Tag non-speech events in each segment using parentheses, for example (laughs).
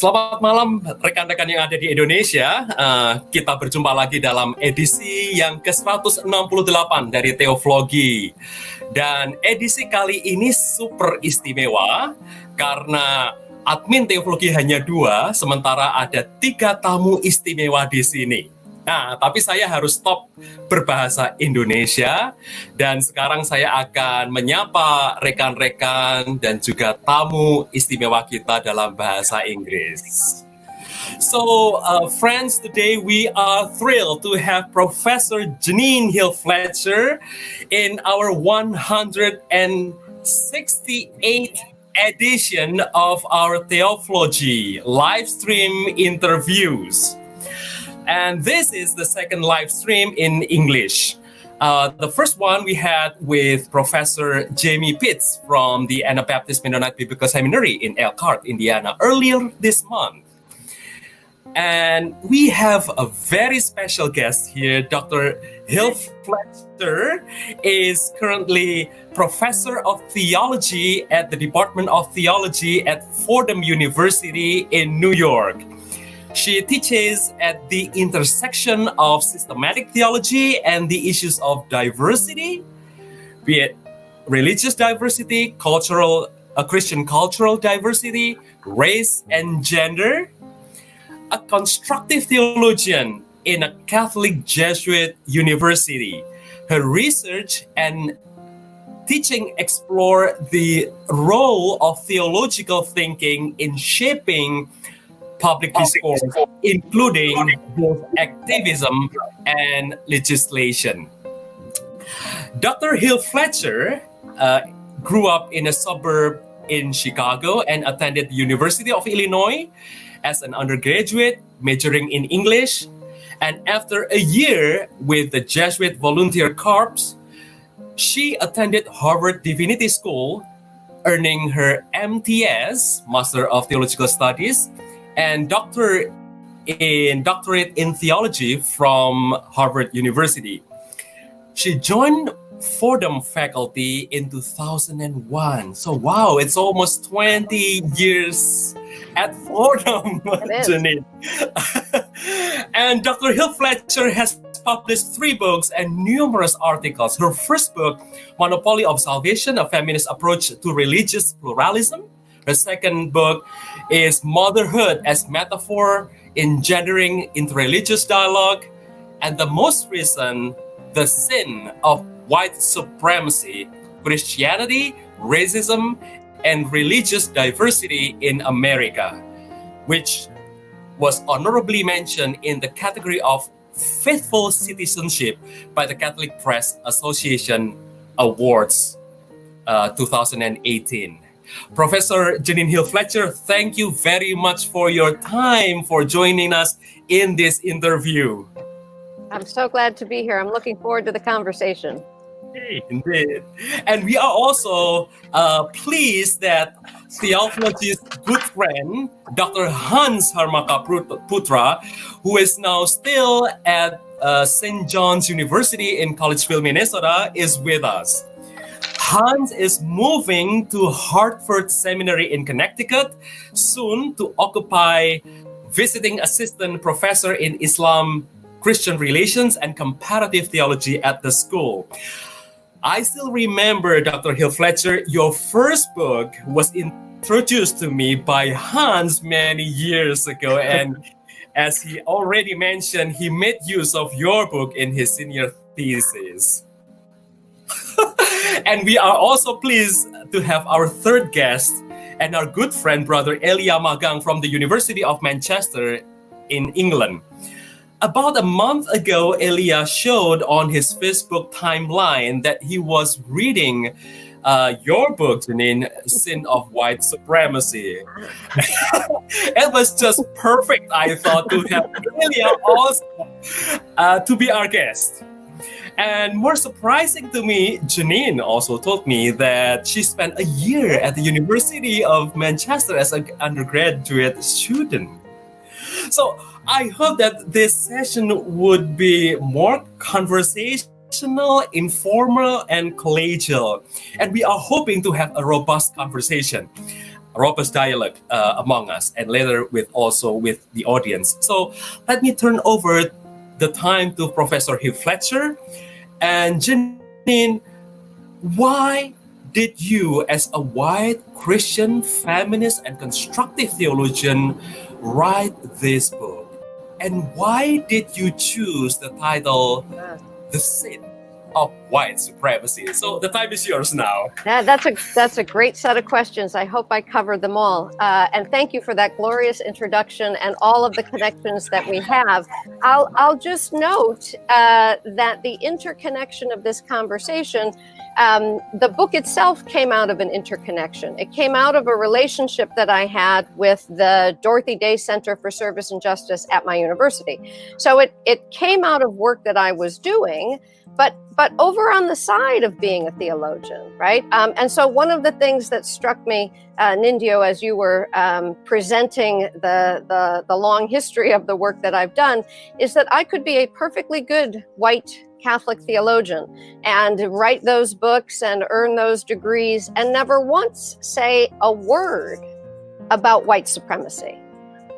Selamat malam rekan-rekan yang ada di Indonesia. Uh, kita berjumpa lagi dalam edisi yang ke-168 dari Teoflogi. Dan edisi kali ini super istimewa karena admin Teoflogi hanya dua, sementara ada tiga tamu istimewa di sini. Nah, tapi saya harus stop berbahasa Indonesia dan sekarang saya akan menyapa rekan-rekan dan juga tamu istimewa kita dalam bahasa Inggris. So, uh, friends, today we are thrilled to have Professor Janine Hill Fletcher in our 168th edition of our Theology live stream interviews. And this is the second live stream in English. Uh, the first one we had with Professor Jamie Pitts from the Anabaptist Mennonite Biblical Seminary in Elkhart, Indiana, earlier this month. And we have a very special guest here. Dr. Hill Fletcher is currently professor of theology at the Department of Theology at Fordham University in New York. She teaches at the intersection of systematic theology and the issues of diversity, be it religious diversity, cultural, Christian cultural diversity, race and gender. A constructive theologian in a Catholic Jesuit university. Her research and teaching explore the role of theological thinking in shaping public discourse, including both activism and legislation. Dr. Hill Fletcher uh, grew up in a suburb in Chicago and attended the University of Illinois as an undergraduate, majoring in English. And after a year with the Jesuit Volunteer Corps, she attended Harvard Divinity School, earning her MTS, Master of Theological Studies, and doctor in doctorate in theology from Harvard University. She joined Fordham faculty in 2001. So wow, it's almost 20 years at Fordham, (laughs) Jeannine. (laughs) and Dr. Hill Fletcher has published three books and numerous articles. Her first book, Monopoly of Salvation, a feminist approach to religious pluralism. Her second book is Motherhood as Metaphor in Engendering Interreligious Dialogue. And the most recent, The Sin of White Supremacy Christianity, Racism, and Religious Diversity in America, which was honorably mentioned in the category of Faithful Citizenship by the Catholic Press Association Awards uh, 2018. Professor Jeannine Hill Fletcher, thank you very much for your time for joining us in this interview. I'm so glad to be here. I'm looking forward to the conversation. Indeed. And we are also uh, pleased that Theology's good friend, Dr. Hans Harmaka Putra, who is now still at uh, St. John's University in Collegeville, Minnesota, is with us. Hans is moving to Hartford Seminary in Connecticut soon to occupy visiting assistant professor in Islam, Christian relations, and comparative theology at the school. I still remember, Dr. Hill Fletcher, your first book was introduced to me by Hans many years ago. And as he already mentioned, he made use of your book in his senior thesis. (laughs) and we are also pleased to have our third guest and our good friend, brother Elia Maggang from the University of Manchester in England. About a month ago, Elia showed on his Facebook timeline that he was reading uh, your book, Jeannine, Sin of White Supremacy. (laughs) it was just perfect, I thought, to have Elia also uh, to be our guest. And more surprising to me, Jeannine also told me that she spent a year at the University of Manchester as an undergraduate student. So I hope that this session would be more conversational, informal, and collegial. And we are hoping to have a robust conversation. robust dialogue uh, among us and later with also with the audience. So let me turn over the time to Professor Hugh Fletcher and Jeannine. Why did you, as a white Christian feminist and constructive theologian, write this book? And why did you choose the title The Sin of white supremacy. So the time is yours now. Yeah, that's a that's a great set of questions. I hope I covered them all. Uh, and thank you for that glorious introduction and all of the connections that we have. I'll I'll just note uh, that the interconnection of this conversation. Um, the book itself came out of an interconnection. It came out of a relationship that I had with the Dorothy Day Center for Service and Justice at my university. So it, it came out of work that I was doing but but over on the side of being a theologian, right? Um, and so one of the things that struck me, uh, Nindyo, as you were um, presenting the, the the long history of the work that I've done, is that I could be a perfectly good white Catholic theologian and write those books and earn those degrees and never once say a word about white supremacy,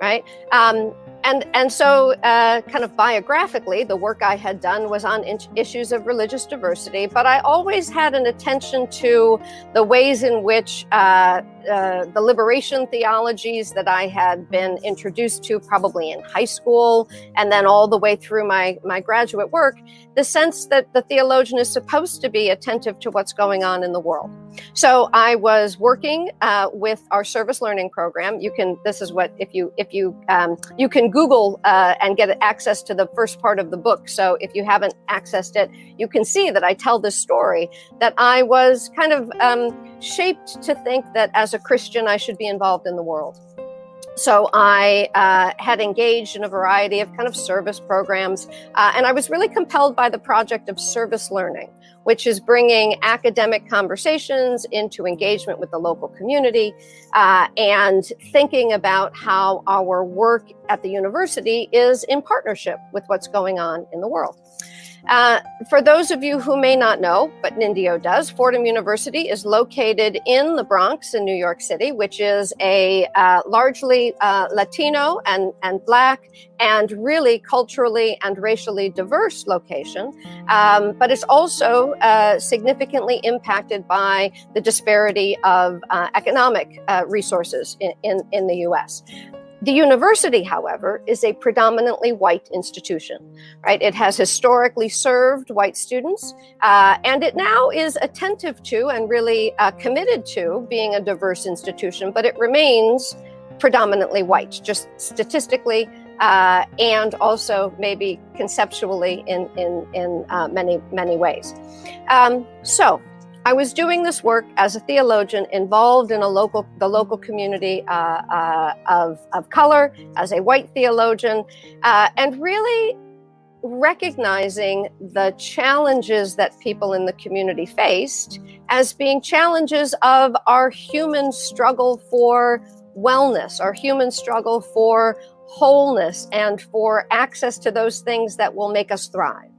right? Um, and and so uh, kind of biographically the work i had done was on in- issues of religious diversity but i always had an attention to the ways in which uh, uh, the liberation theologies that I had been introduced to probably in high school and then all the way through my, my graduate work, the sense that the theologian is supposed to be attentive to what's going on in the world. So I was working uh, with our service learning program. You can, this is what, if you, if you, um, you can Google uh, and get access to the first part of the book. So if you haven't accessed it, you can see that I tell this story that I was kind of um, shaped to think that as a Christian, I should be involved in the world. So I uh, had engaged in a variety of kind of service programs, uh, and I was really compelled by the project of service learning, which is bringing academic conversations into engagement with the local community uh, and thinking about how our work at the university is in partnership with what's going on in the world. Uh, for those of you who may not know, but Nindyo does, Fordham University is located in the Bronx in New York City, which is a uh, largely uh, Latino and, and Black and really culturally and racially diverse location. Um, but it's also uh, significantly impacted by the disparity of uh, economic resources in, in, in the US. The university, however, is a predominantly white institution, right? It has historically served white students, uh, and it now is attentive to and really uh, committed to being a diverse institution, but it remains predominantly white, just statistically uh, and also maybe conceptually in in in uh, many many ways. Um, so I was doing this work as a theologian involved in a local, the local community uh, uh, of, of color, as a white theologian, uh, and really recognizing the challenges that people in the community faced as being challenges of our human struggle for wellness, our human struggle for wholeness, and for access to those things that will make us thrive.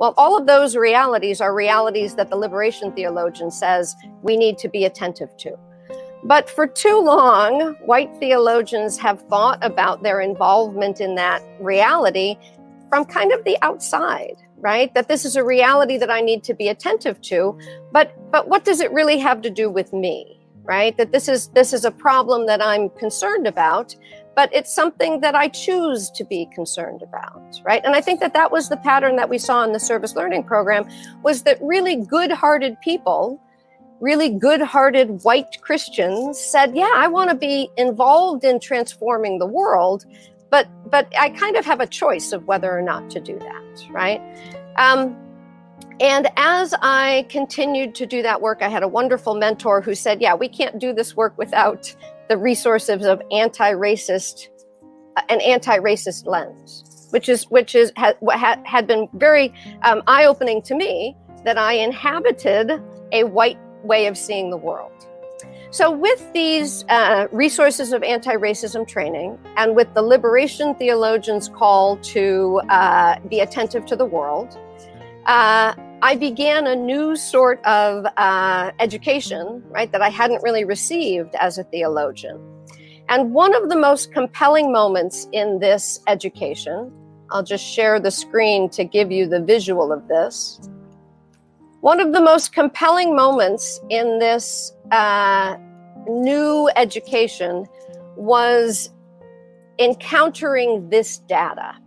Well, all of those realities are realities that the liberation theologian says we need to be attentive to. But for too long, white theologians have thought about their involvement in that reality from kind of the outside, right? That this is a reality that I need to be attentive to, but but what does it really have to do with me? Right? That this is this is a problem that I'm concerned about, but it's something that I choose to be concerned about, right? And I think that that was the pattern that we saw in the service learning program was that really good-hearted people, really good-hearted white Christians said, "Yeah, I want to be involved in transforming the world, but but I kind of have a choice of whether or not to do that, right?" Um, and as I continued to do that work, I had a wonderful mentor who said, Yeah, we can't do this work without the resources of anti-racist an anti-racist lens which is which is ha, had, had been very um, eye-opening to me that i inhabited a white way of seeing the world. So with these uh, resources of anti-racism training and with the liberation theologians call to uh, be attentive to the world uh, I began a new sort of uh, education, right, that I hadn't really received as a theologian. And one of the most compelling moments in this education, I'll just share the screen to give you the visual of this. One of the most compelling moments in this uh, new education was encountering this data.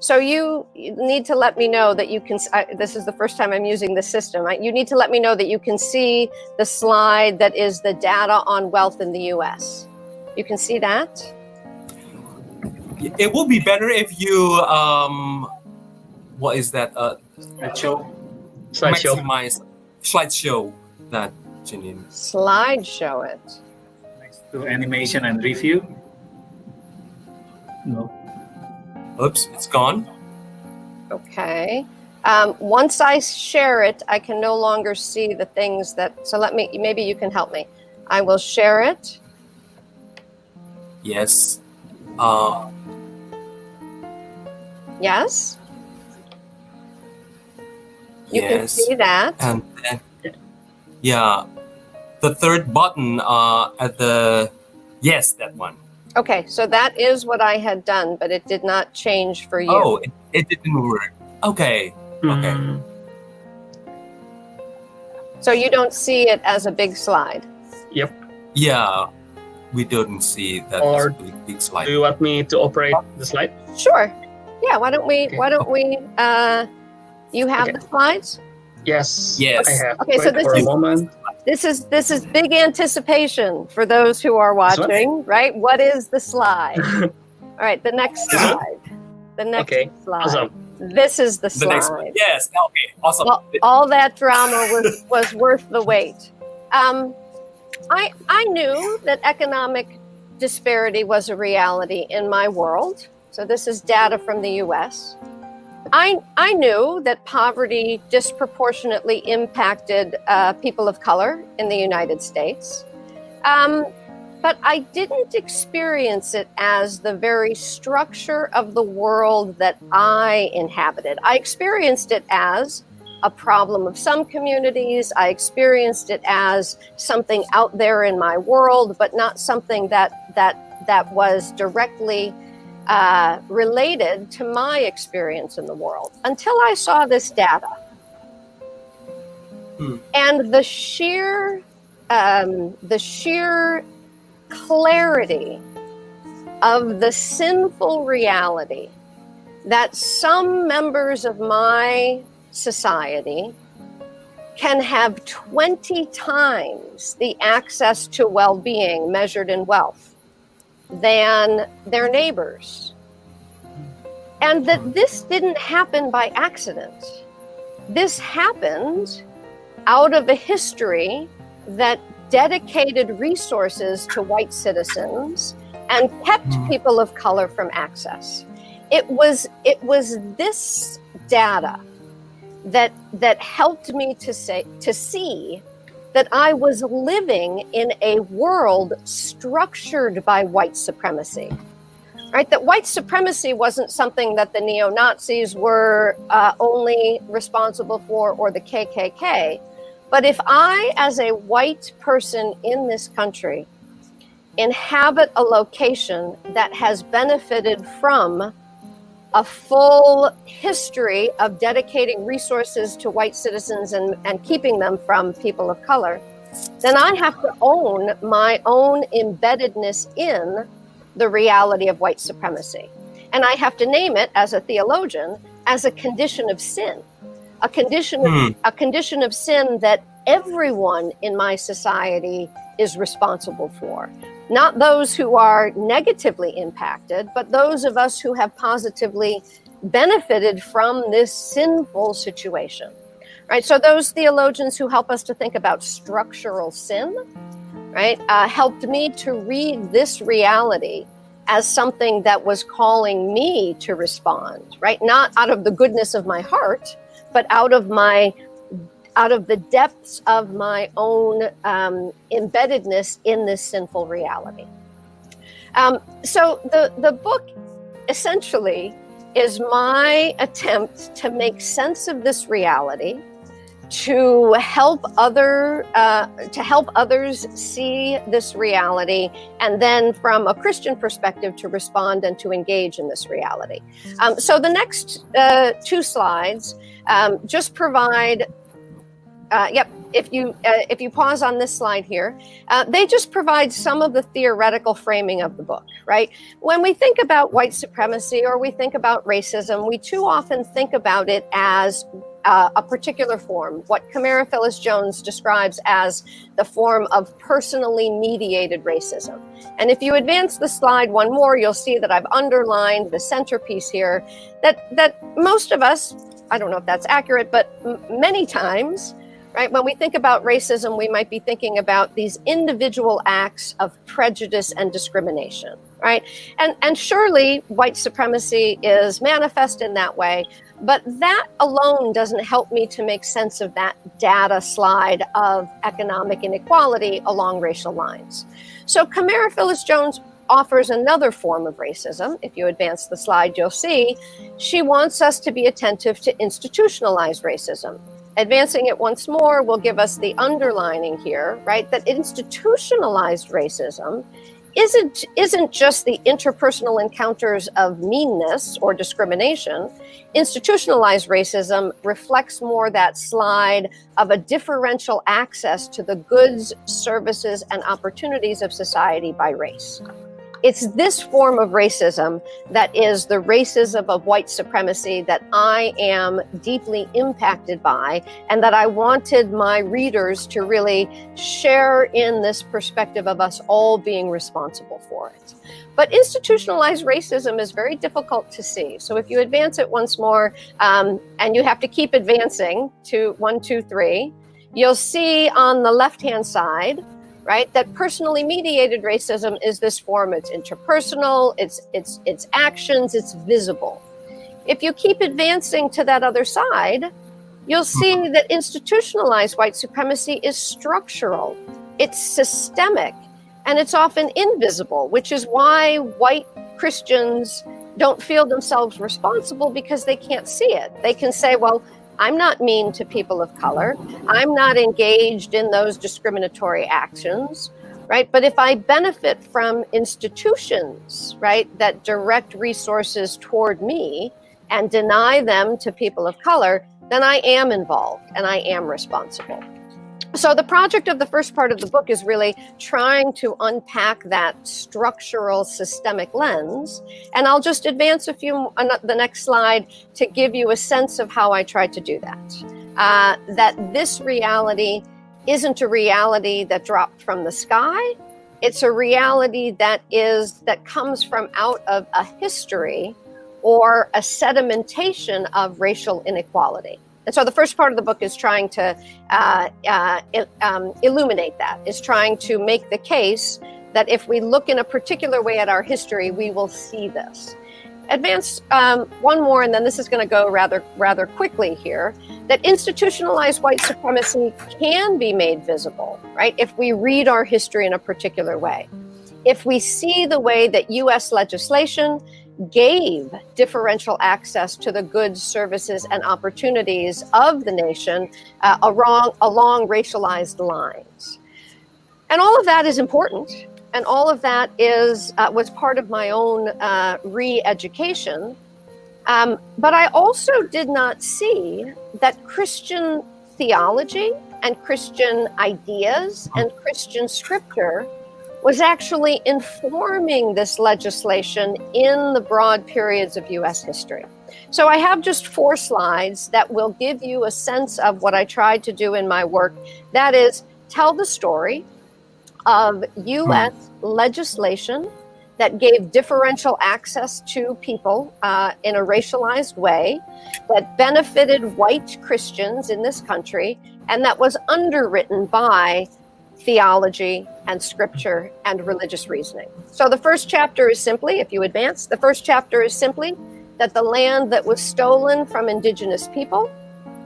So you need to let me know that you can. I, this is the first time I'm using the system. I, you need to let me know that you can see the slide that is the data on wealth in the U.S. You can see that. It would be better if you um, what is that? Uh, slideshow. Slideshow. Maximize slideshow that Jeannine. Slideshow it. Next to animation and review. No. Oops, it's gone. Okay. Um, once I share it, I can no longer see the things that. So let me. Maybe you can help me. I will share it. Yes. Uh, yes. You yes. can see that. And then, yeah, the third button uh, at the yes, that one. Okay, so that is what I had done, but it did not change for you. Oh, it, it didn't work. Okay. Okay. Mm, So you don't see it as a big slide. yep. Yeah, we don't see that Or as a big, big Do you want me to operate the slide? Sure. Yeah, why don't we Okay. why don't we uh you have Okay. the slides? Yes. Yes. I have. Okay, so Wait this for is- a moment. This is this is big anticipation for those who are watching, right? What is the slide? (laughs) All right, the next slide. The next Okay, slide. Awesome. This is the The slide. next one. Yes. Okay. Awesome. Well, all that drama was, (laughs) was worth the wait. Um, I I knew that economic disparity was a reality in my world. So this is data from the U.S. I I knew that poverty disproportionately impacted uh, people of color in the United States. Um, but I didn't experience it as the very structure of the world that I inhabited. I experienced it as a problem of some communities. I experienced it as something out there in my world, but not something that that that was directly uh, related to my experience in the world until I saw this data. Hmm. And the sheer um, the sheer clarity of the sinful reality that some members of my society can have 20 times the access to well being measured in wealth than their neighbors. And that this didn't happen by accident. This happened out of a history that dedicated resources to white citizens and kept Mhm. people of color from access. It was it was this data that that helped me to say to see that I was living in a world structured by white supremacy. Right, that white supremacy wasn't something that the neo Nazis were uh, only responsible for, or the KKK. But if I, as a white person in this country, inhabit a location that has benefited from a full history of dedicating resources to white citizens and, and keeping them from people of color, then I have to own my own embeddedness in the reality of white supremacy. And I have to name it as a theologian as a condition of sin, a condition of, Hmm. a condition of sin that everyone in my society is responsible for. Not those who are negatively impacted, but those of us who have positively benefited from this sinful situation. Right? So, those theologians who help us to think about structural sin, right, uh, helped me to read this reality as something that was calling me to respond, right? Not out of the goodness of my heart, but out of my out of the depths of my own um, embeddedness in this sinful reality. Um, so the the book essentially is my attempt to make sense of this reality to help other uh, to help others see this reality and then from a christian perspective to respond and to engage in this reality um, so the next uh, two slides um, just provide uh, yep if you uh, if you pause on this slide here uh, they just provide some of the theoretical framing of the book right when we think about white supremacy or we think about racism we too often think about it as uh, a particular form, what Camara Phyllis Jones describes as the form of personally mediated racism. And if you advance the slide one more, you'll see that I've underlined the centerpiece here that, that most of us, I don't know if that's accurate, but many times, right, when we think about racism, we might be thinking about these individual acts of prejudice and discrimination right and and surely white supremacy is manifest in that way but that alone doesn't help me to make sense of that data slide of economic inequality along racial lines. So Camara Phyllis Jones offers another form of racism. If you advance the slide, you'll see she wants us to be attentive to institutionalized racism. Advancing it once more will give us the underlining here, right? That institutionalized racism isn't isn't just the interpersonal encounters of meanness or discrimination institutionalized racism reflects more that slide of a differential access to the goods services and opportunities of society by race it's this form of racism that is the racism of white supremacy that I am deeply impacted by, and that I wanted my readers to really share in this perspective of us all being responsible for it. But institutionalized racism is very difficult to see. So if you advance it once more, um, and you have to keep advancing to one, two, three, you'll see on the left hand side right? That personally mediated racism is this form. It's interpersonal, it's it's it's actions, it's visible. If you keep advancing to that other side, you'll see mm-hmm. that institutionalized white supremacy is structural, it's systemic, and it's often invisible, which is why white Christians don't feel themselves responsible because they can't see it. They can say, well, I'm not mean to people of color. I'm not engaged in those discriminatory actions, right? But if I benefit from institutions, right, that direct resources toward me and deny them to people of color, then I am involved and I am responsible. So, the project of the first part of the book is really trying to unpack that structural systemic lens. And I'll just advance a few, the next slide to give you a sense of how I tried to do that. Uh, that this reality isn't a reality that dropped from the sky. It's a reality that is that comes from out of a history or a sedimentation of racial inequality. And so the first part of the book is trying to uh, uh, um, illuminate that, is trying to make the case that if we look in a particular way at our history, we will see this. Advance um, one more, and then this is going to go rather rather quickly here. That institutionalized white supremacy can be made visible, right? If we read our history in a particular way, if we see the way that U.S. legislation gave differential access to the goods, services, and opportunities of the nation uh, along, along racialized lines. And all of that is important. And all of that is uh, was part of my own uh, re-education. Um, but I also did not see that Christian theology and Christian ideas and Christian scripture was actually informing this legislation in the broad periods of US history. So I have just four slides that will give you a sense of what I tried to do in my work. That is, tell the story of US legislation that gave differential access to people uh, in a racialized way, that benefited white Christians in this country, and that was underwritten by theology and scripture and religious reasoning. So the first chapter is simply, if you advance, the first chapter is simply that the land that was stolen from indigenous people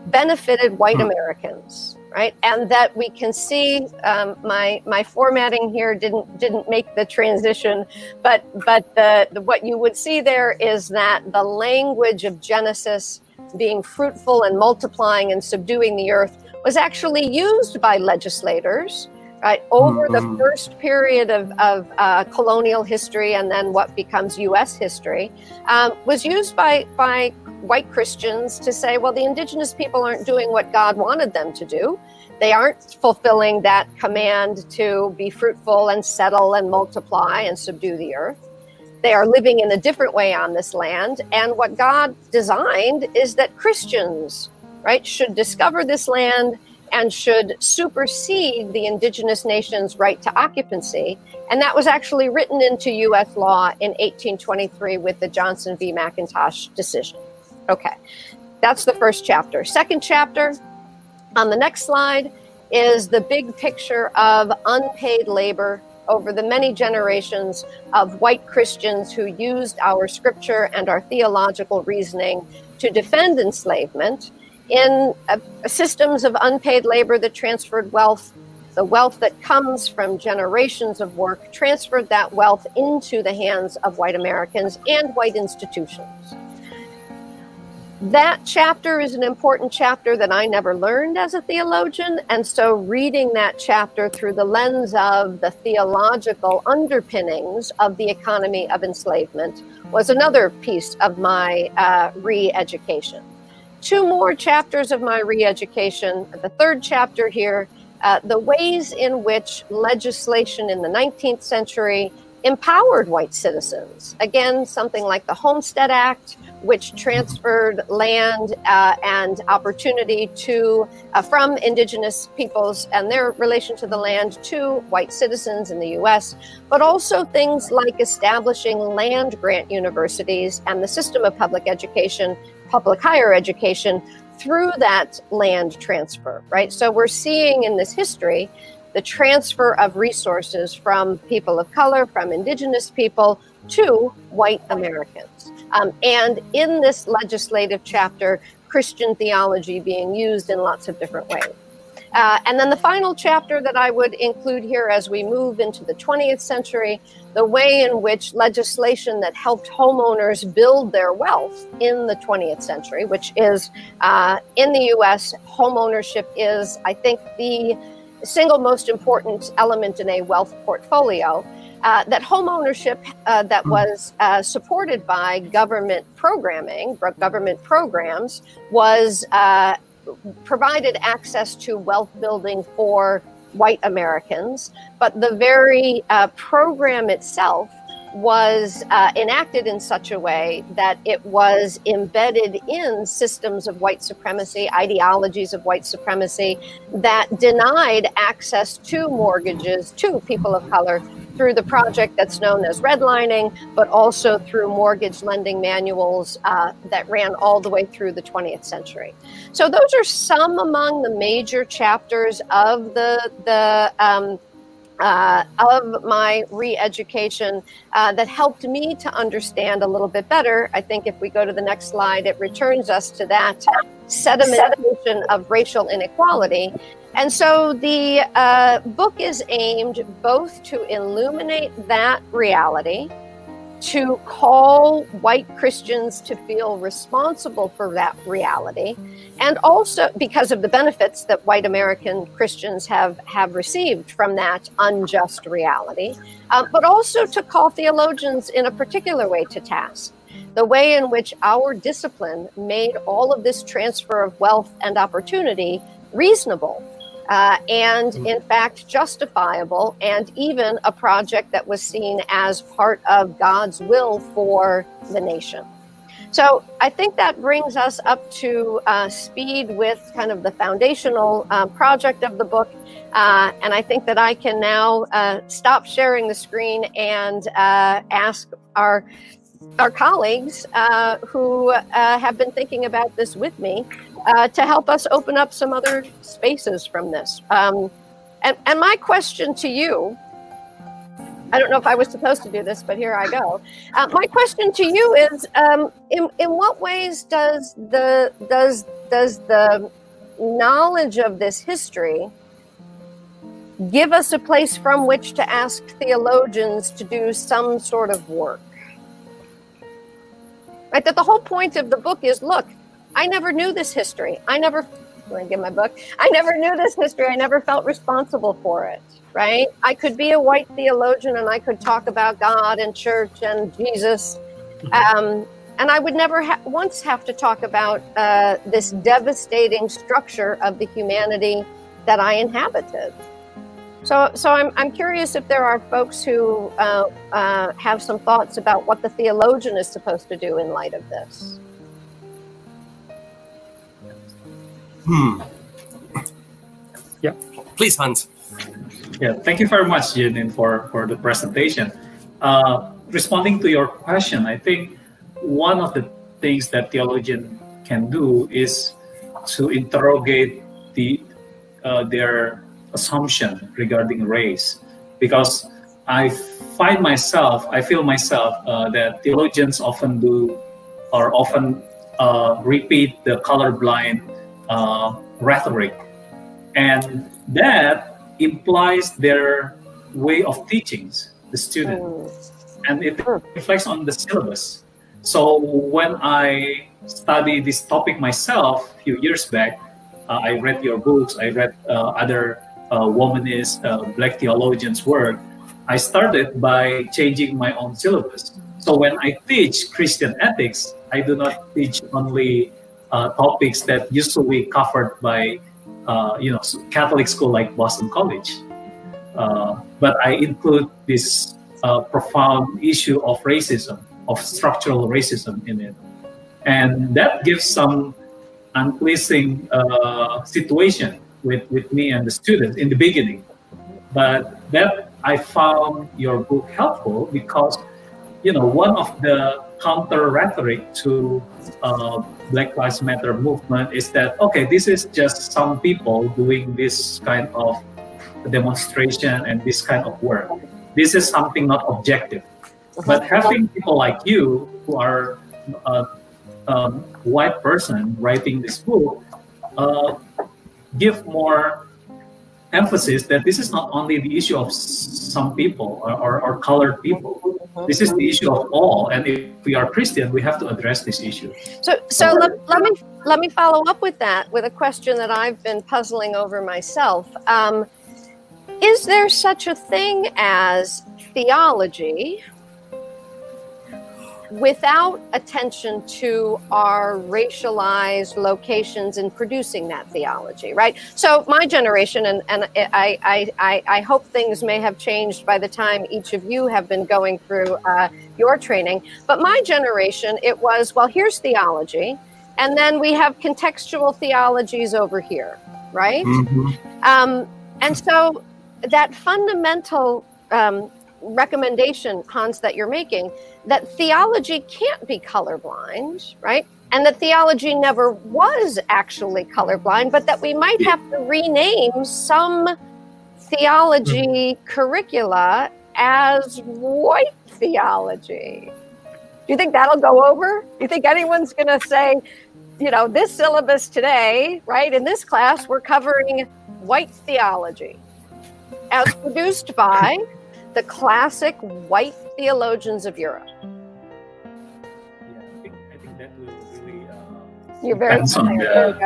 benefited white hmm. Americans, right? And that we can see um, my my formatting here didn't didn't make the transition, but but the, the what you would see there is that the language of Genesis being fruitful and multiplying and subduing the earth was actually used by legislators right over mm-hmm. the first period of, of uh, colonial history and then what becomes U.S. history um, was used by by white Christians to say, well, the indigenous people aren't doing what God wanted them to do. They aren't fulfilling that command to be fruitful and settle and multiply and subdue the earth. They are living in a different way on this land. And what God designed is that Christians, right, should discover this land and should supersede the indigenous nation's right to occupancy. And that was actually written into US law in 1823 with the Johnson v. McIntosh decision. Okay, that's the first chapter. Second chapter on the next slide is the big picture of unpaid labor over the many generations of white Christians who used our scripture and our theological reasoning to defend enslavement in uh, systems of unpaid labor that transferred wealth, the wealth that comes from generations of work, transferred that wealth into the hands of white Americans and white institutions. That chapter is an important chapter that I never learned as a theologian. And so, reading that chapter through the lens of the theological underpinnings of the economy of enslavement was another piece of my uh, re education two more chapters of my re education. The third chapter here uh, the ways in which legislation in the 19th century empowered white citizens. Again, something like the Homestead Act, which transferred land uh, and opportunity to uh, from indigenous peoples and their relation to the land to white citizens in the U.S. But also things like establishing land grant universities and the system of public education public higher education through that land transfer, right? So we're seeing in this history the transfer of resources from people of color, from indigenous people to white Americans. Um, and in this legislative chapter, Christian theology being used in lots of different ways. Uh, and then the final chapter that I would include here as we move into the 20th century the way in which legislation that helped homeowners build their wealth in the 20th century, which is uh, in the US, homeownership is, I think, the single most important element in a wealth portfolio. Uh, that homeownership uh, that hmm. was uh, supported by government programming, government programs, was uh, provided access to wealth building for white Americans, but the very uh, program itself was uh, enacted in such a way that it was embedded in systems of white supremacy, ideologies of white supremacy that denied access to mortgages to people of color through the project that's known as redlining, but also through mortgage lending manuals uh, that ran all the way through the 20th century. So those are some among the major chapters of the the um, uh, of my re-education uh, that helped me to understand a little bit better. I think if we go to the next slide, it returns us to that sedimentation of racial inequality and so the uh, book is aimed both to illuminate that reality, to call white Christians to feel responsible for that reality, and also because of the benefits that white American Christians have, have received from that unjust reality, uh, but also to call theologians in a particular way to task. The way in which our discipline made all of this transfer of wealth and opportunity reasonable uh, and in fact justifiable, and even a project that was seen as part of God's will for the nation. So I think that brings us up to uh, speed with kind of the foundational uh, project of the book. Uh, and I think that I can now uh, stop sharing the screen and uh, ask our our colleagues uh, who uh, have been thinking about this with me uh, to help us open up some other spaces from this. Um, and, and my question to you I don't know if I was supposed to do this, but here I go. Uh, my question to you is: um, in in what ways does the does does the knowledge of this history give us a place from which to ask theologians to do some sort of work? Right. That the whole point of the book is: look, I never knew this history. I never I get my book. I never knew this history. I never felt responsible for it. Right? I could be a white theologian and I could talk about God and church and Jesus, (laughs) um, and I would never ha- once have to talk about uh, this devastating structure of the humanity that I inhabited. So, so I'm, I'm curious if there are folks who uh, uh, have some thoughts about what the theologian is supposed to do in light of this. Hmm. Yeah. Please, Hans. Yeah, thank you very much, Jeannine, for, for the presentation. Uh, responding to your question, I think one of the things that theologian can do is to interrogate the uh, their assumption regarding race, because I find myself, I feel myself uh, that theologians often do or often uh, repeat the colorblind uh, rhetoric, and that implies their way of teachings the student, and it reflects on the syllabus. So when I study this topic myself a few years back, uh, I read your books, I read uh, other uh, womanist, uh, black theologians' work. I started by changing my own syllabus. So when I teach Christian ethics, I do not teach only uh, topics that usually covered by, uh, you know, Catholic school like Boston College, but I include this profound issue of racism of structural racism in it. And that gives some unpleasing uh, situation with, with me and the students in the beginning. But that I found your book helpful because, you know, one of the counter rhetoric to uh, Black Lives Matter movement is that, okay, this is just some people doing this kind of demonstration and this kind of work. This is something not objective but having people like you who are a uh, um, white person writing this book uh, give more emphasis that this is not only the issue of some people or, or, or, colored people. This is the issue of all, and if we are Christian, we have to address this issue. So, so let, let me let me follow up with that with a question that I've been puzzling over myself. Um, is there such a thing as theology without attention to our racialized locations in producing that theology, right? So my generation, and, and I, I, I, I hope things may have changed by the time each of you have been going through uh, your training, but my generation, it was, well, here's theology, and then we have contextual theologies over here, right? Mm-hmm. Um, and so that fundamental um, recommendation, Hans, that you're making, that theology can't be colorblind, right? And that theology never was actually colorblind, but that we might have to rename some theology mm-hmm. curricula as white theology. Do you think that'll go over? Do you think anyone's going to say, you know, this syllabus today, right, in this class, we're covering white theology as produced by (laughs) the classic white theologians of Europe. Yeah, I think, I think that will really uh, You're very depends on the,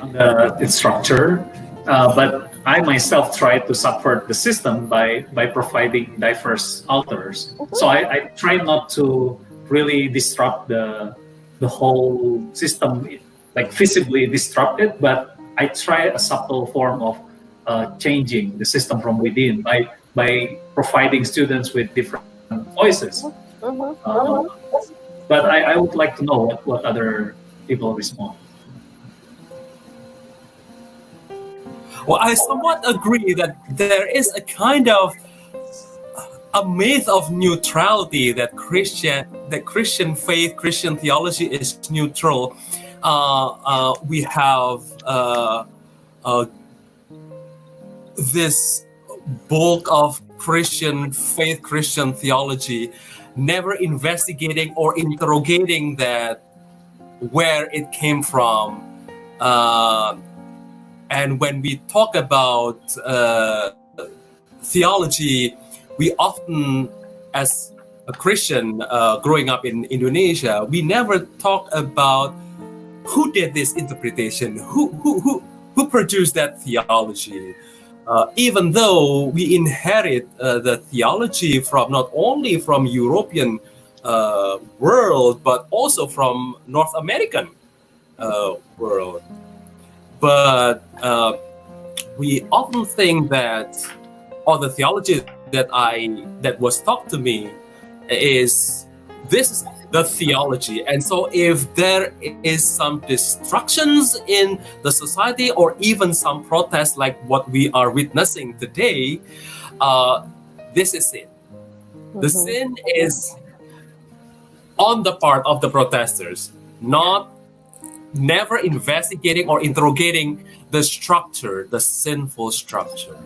on the, the. Uh, but I myself try to support the system by by providing diverse authors. Mm-hmm. So I, I try not to really disrupt the the whole system, like visibly disrupt it, but I try a subtle form of uh, changing the system from within by by providing students with different voices. Mm-hmm. Uh, but I, I, would like to know what, what other people respond. Well, I somewhat agree that there is a kind of a myth of neutrality that Christian that Christian faith, Christian theology is neutral. Uh, uh, we have uh, uh this bulk of Christian faith, Christian theology, never investigating or interrogating that where it came from. Uh, and when we talk about uh, theology, we often, as a Christian uh, growing up in Indonesia, we never talk about who did this interpretation? Who who who who produced that theology? Uh, even though we inherit uh, the theology from not only from European uh, world but also from North American uh, world, but uh, we often think that all the theology that I that was taught to me is this is the theology. And so, if there is some destructions in the society or even some protests like what we are witnessing today, uh, this is sin. The mm-hmm. sin is on the part of the protesters, not never investigating or interrogating the structure, the sinful structure.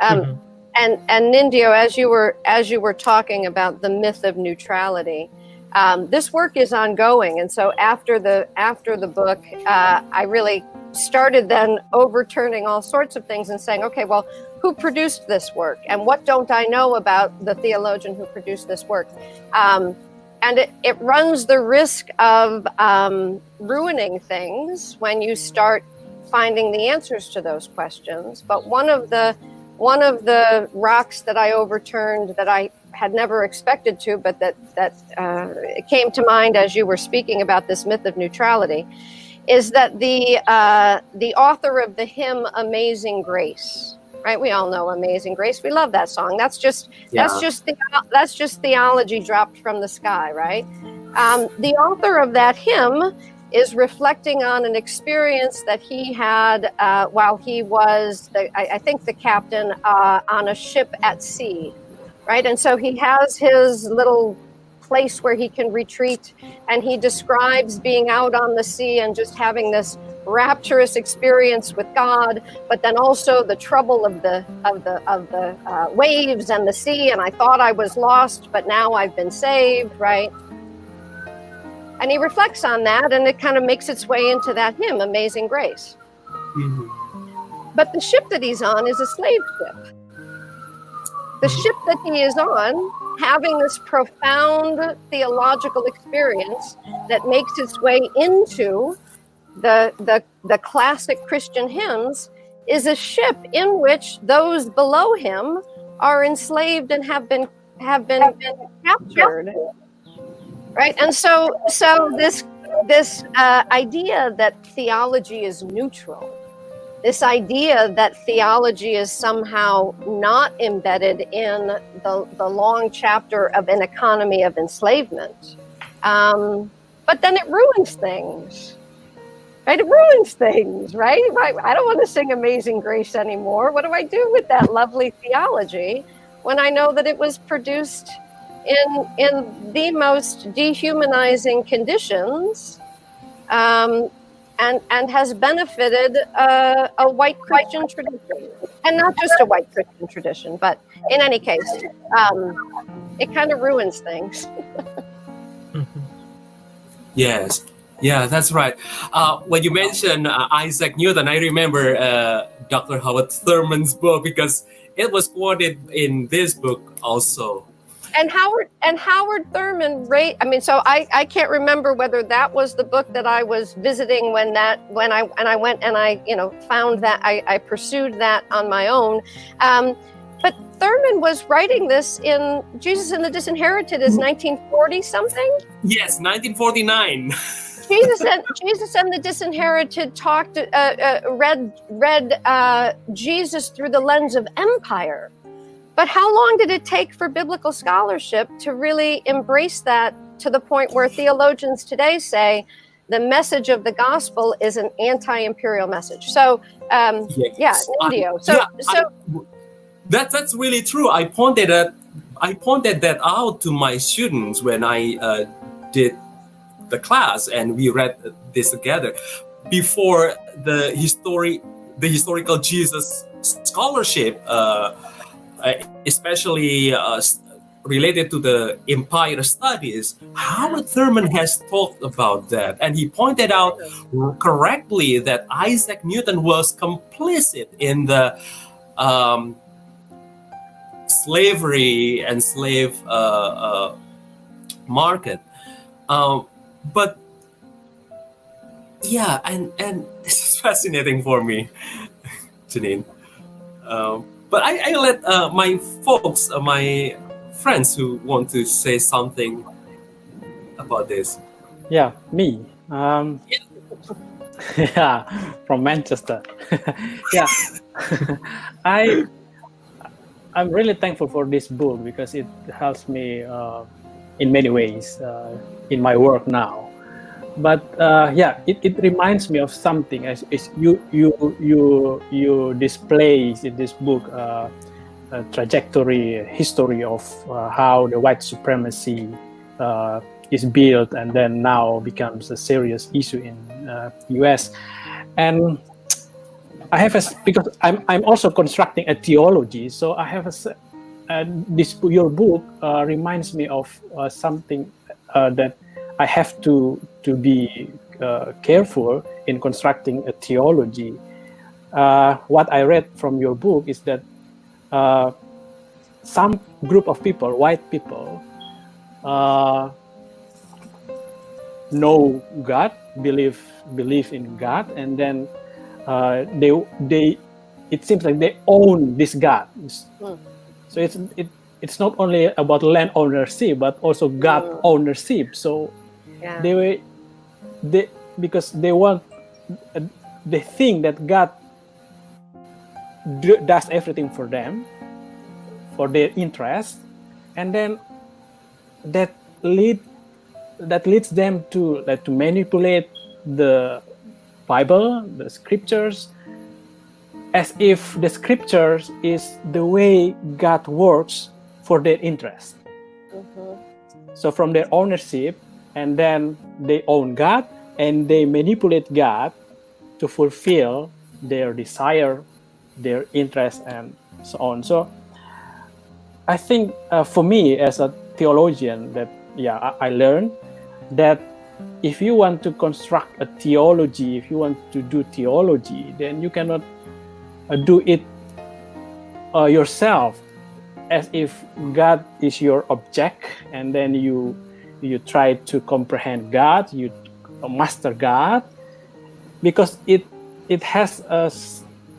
Um, mm-hmm. And and Nindyo, as you were as you were talking about the myth of neutrality, um, this work is ongoing, and so after the after the book, uh, I really started then overturning all sorts of things and saying, okay, well, who produced this work, and what don't I know about the theologian who produced this work? Um, and it, it runs the risk of um, ruining things when you start finding the answers to those questions. But one of the one of the rocks that I overturned that I had never expected to, but that that uh, came to mind as you were speaking about this myth of neutrality, is that the uh, the author of the hymn "Amazing Grace." Right, we all know "Amazing Grace." We love that song. That's just yeah. that's just the, that's just theology dropped from the sky, right? Um, the author of that hymn is reflecting on an experience that he had uh, while he was, the, I, I, think, the captain uh, on a ship at sea, right? And so he has his little place where he can retreat, and he describes being out on the sea and just having this rapturous experience with God, but then also the trouble of the of the of the uh, waves and the sea. And I thought I was lost, but now I've been saved, right? And he reflects on that, and it kind of makes its way into that hymn, Amazing Grace. Mm-hmm. But the ship that he's on is a slave ship. The mm-hmm. ship that he is on, having this profound theological experience that makes its way into the, the, the classic Christian hymns, is a ship in which those below him are enslaved and have been have been, have been captured right and so so this this uh, idea that theology is neutral this idea that theology is somehow not embedded in the, the long chapter of an economy of enslavement um, but then it ruins things. Right it ruins things right? I don't want to sing amazing grace anymore. What do i do with that lovely theology when i know that it was produced in in the most dehumanizing conditions, um, and and has benefited uh, a white Christian tradition, and not just a white Christian tradition, but in any case, um, it kind of ruins things. (laughs) yes. Yeah, that's right. Uh, when you mentioned uh, Isaac Newton, I remember uh, Dr. Howard Thurman's book because it was quoted in this book also and Howard and Howard Thurman rate I mean so I I can't remember whether that was the book that I was visiting when that when I and I went and I you know found that I, I pursued that on my own. Um, but Thurman was writing this in Jesus and the Disinherited is 1940 something? Yes 1949 Jesus and (laughs) Jesus and the Disinherited talked uh, uh, read read uh, Jesus through the lens of empire but how long did it take for biblical scholarship to really embrace that to the point where theologians today say the message of the gospel is an anti-imperial message? So, um, yes. yeah, Nindyo. So, yeah, so I, that that's really true. I pointed at I pointed that out to my students when I uh, did the class, and we read this together. Before the history, the historical Jesus scholarship. Uh, uh, especially uh, related to the empire studies, Howard Thurman has talked about that. And he pointed out correctly that Isaac Newton was complicit in the um, slavery and slave uh, uh, market. Uh, but yeah, and and this is (laughs) fascinating for me, (laughs) Jeannine. Um, but I, I let uh, my folks, uh, my friends who want to say something about this. Yeah, me. Um, Yeah. (laughs) yeah, from Manchester. (laughs) yeah, (laughs) I I'm really thankful for this book because it helps me uh, in many ways uh, in my work now. But uh, yeah, it, it reminds me of something. As, as you you you you display in this book uh, a trajectory history of uh, how the white supremacy uh, is built and then now becomes a serious issue in uh, US and I have a because I'm I'm also constructing a theology so I have a uh, this your book uh, reminds me of uh, something uh, that I have to to be uh, careful in constructing a theology. Uh, what I read from your book is that uh, some group of people, white people, uh, know God, believe believe in God, and then uh, they they it seems like they own this God. Hmm. So it's it it's not only about land ownership but also God Mm. ownership. So Yeah. they were they because they want they think that God do, does everything for them for their interest and then that lead that leads them to like to manipulate the bible the scriptures as if the scriptures is the way god works for their interest Mhm. so from their ownership and then they own god and they manipulate god to fulfill their desire their interest and so on. So i think uh, for me as a theologian that yeah I, I learned that if you want to construct a theology if you want to do theology then you cannot uh, do it uh, yourself as if god is your object and then you you try to comprehend god you master god because it it has a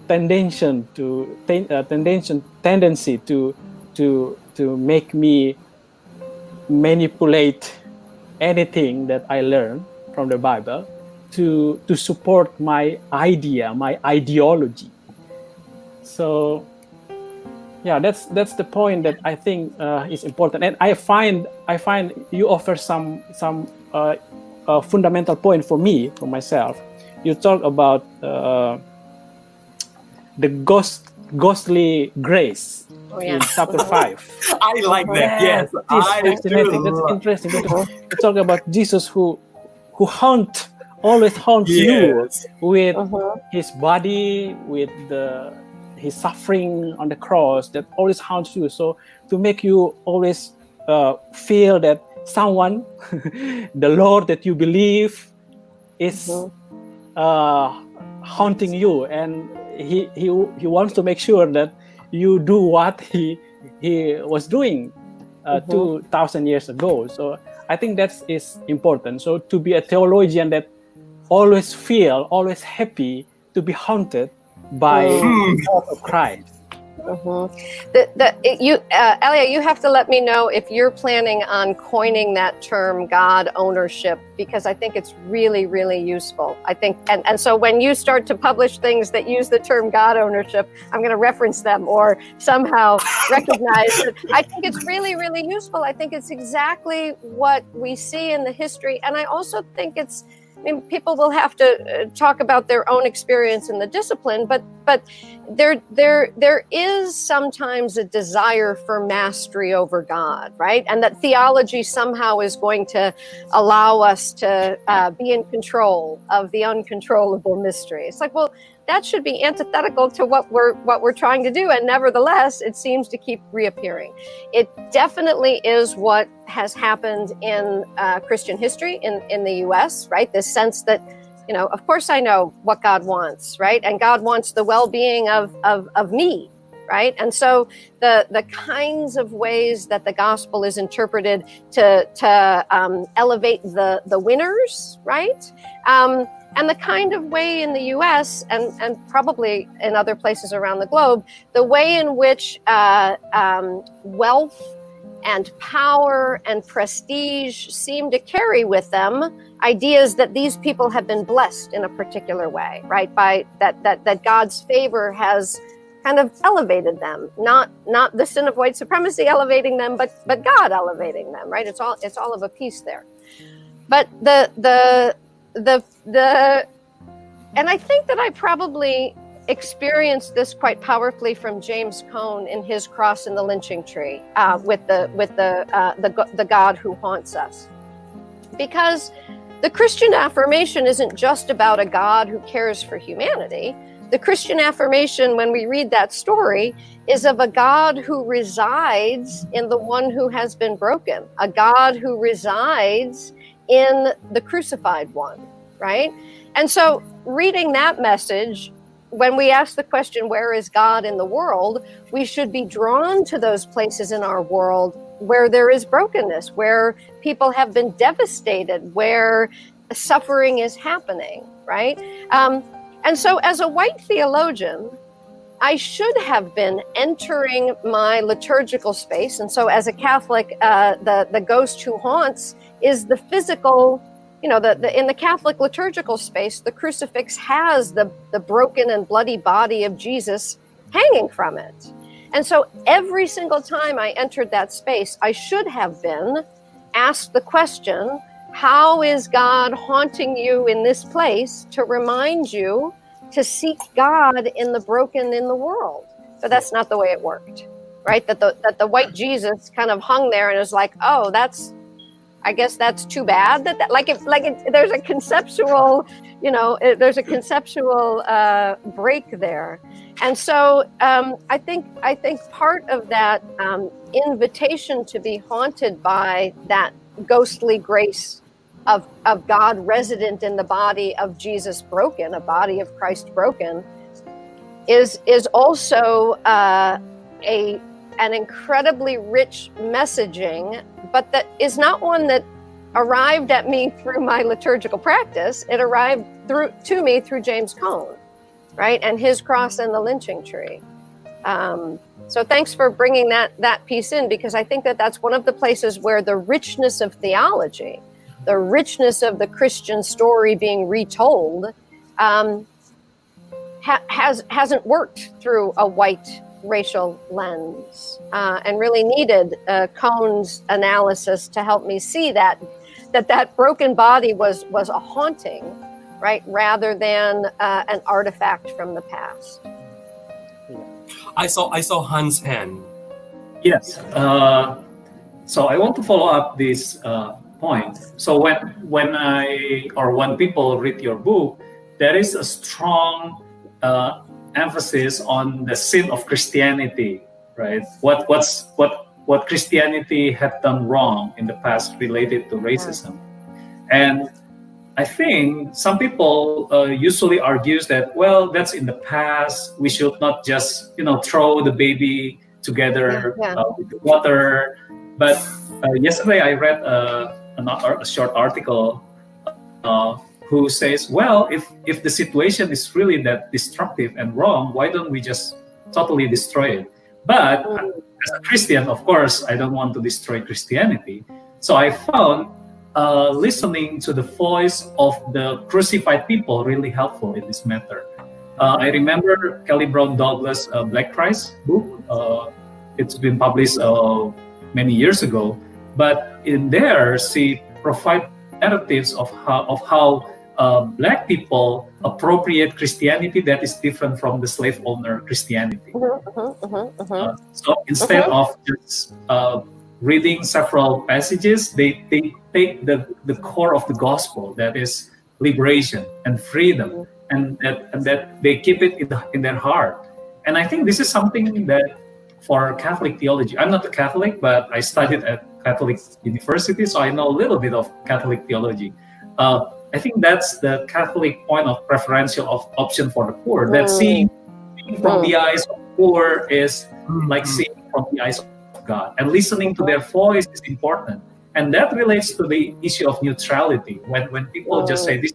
tendency to ten, tendency tendency to to to make me manipulate anything that I learn from the Bible to to support my idea, my ideology. So yeah, that's that's the point that I think uh, is important, and I find I find you offer some some uh, uh, fundamental point for me for myself. You talk about uh, the ghost ghostly grace Oh, in chapter (laughs) five. I like that. Yes, That is I fascinating. do. That's interesting. Because you talk about Jesus who who haunt always haunts you Yes. with Mhm. his body, with the his suffering on the cross that always haunts you. So to make you always uh, feel that someone, (laughs) the Lord that you believe, is uh, haunting you, and he he he wants to make sure that you do what he he was doing uh, Mhm. two thousand years ago. So I think that is is important. So to be a theologian that always feel always happy to be haunted by Hmm. the thought of Christ. Mhm. The, the, it- you, uh, Elia, you have to let me know if you're planning on coining that term God ownership because I think it's really, really useful. I think, and, and so when you start to publish things that use the term God ownership, I'm going to reference them or somehow (laughs) recognize it. I think it's really, really useful. I think it's exactly what we see in the history. And I also think it's, I mean, people will have to uh, talk about their own experience in the discipline, but but there there there is sometimes a desire for mastery over God, right? And that theology somehow is going to allow us to uh, be in control of the uncontrollable mystery. It's like, well, that should be antithetical to what we're what we're trying to do, and nevertheless, it seems to keep reappearing. It definitely is what has happened in uh, Christian history in in the U.S. Right, this sense that you know, of course I know what God wants, right? And God wants the well-being of of, of me, right? And so the the kinds of ways that the gospel is interpreted to to um, elevate the the winners, right? Um, and the kind of way in the US and, and probably in other places around the globe, the way in which uh, um, wealth and power and prestige seem to carry with them ideas that these people have been blessed in a particular way, right? By that that that God's favor has kind of elevated them, not not the sin of white supremacy elevating them, but but God elevating them, right? It's all it's all of a piece there. But the the the the and I think that I probably experienced this quite powerfully from James Cone in his cross in the lynching tree uh, with the with the, uh, the the God who haunts us, because the Christian affirmation isn't just about a God who cares for humanity. The Christian affirmation, when we read that story, is of a God who resides in the one who has been broken, a God who resides in the crucified one, right? And so, reading that message, when we ask the question, Where is God in the world? we should be drawn to those places in our world where there is brokenness, where people have been devastated, where suffering is happening, right? Um, and so, as a white theologian, I should have been entering my liturgical space. And so, as a Catholic, uh, the, the ghost who haunts is the physical, you know, the, the, in the Catholic liturgical space, the crucifix has the, the broken and bloody body of Jesus hanging from it. And so, every single time I entered that space, I should have been asked the question how is God haunting you in this place to remind you to seek God in the broken in the world? But that's not the way it worked, right? That the that the white Jesus kind of hung there and was like, oh, that's, I guess that's too bad. That, that like if like it, there's a conceptual, you know, it, there's a conceptual uh, break there, and so um, I think I think part of that um, invitation to be haunted by that ghostly grace of, of God resident in the body of Jesus broken, a body of Christ broken, is is also uh, a an incredibly rich messaging, but that is not one that arrived at me through my liturgical practice. It arrived through to me through James Cone, right, and his cross and the lynching tree. Um, so thanks for bringing that that piece in because I think that that's one of the places where the richness of theology the richness of the Christian story being retold um, ha- has hasn't worked through a white racial lens, uh, and really needed uh, Cone's analysis to help me see that that that broken body was was a haunting, right, rather than uh, an artifact from the past. I saw I saw Hans' hand. Yes. Uh, so I want to follow up this uh, point. So when when I or when people read your book, there is a strong uh, emphasis on the sin of Christianity, right? What what's what what Christianity had done wrong in the past related to racism, and I think some people uh, usually argues that well that's in the past. We should not just you know throw the baby together yeah. Uh, with the water. But uh, yesterday I read a a short article uh, who says, well, if if the situation is really that destructive and wrong, why don't we just totally destroy it? But as a Christian, of course, I don't want to destroy Christianity. So I found uh, listening to the voice of the crucified people really helpful in this matter. Uh, I remember Kelly Brown Douglas' uh, Black Christ book. Uh, it's been published uh, many years ago. But in there, she provide narratives of how, of how uh, black people appropriate Christianity that is different from the slave owner Christianity. Uh-huh, uh-huh, uh-huh. Uh, so instead of just uh, reading several passages, they, they take the, the core of the gospel that is liberation and freedom, and that, and that they keep it in, the, in their heart. And I think this is something that for Catholic theology, I'm not a Catholic, but I studied at Catholic University, so I know a little bit of Catholic theology. Uh, I think that's the Catholic point of preferential of option for the poor. That mm. seeing, seeing from the mm. eyes of poor is like mm. seeing from the eyes of God, and listening to their voice is important. And that relates to the issue of neutrality. When when people just say this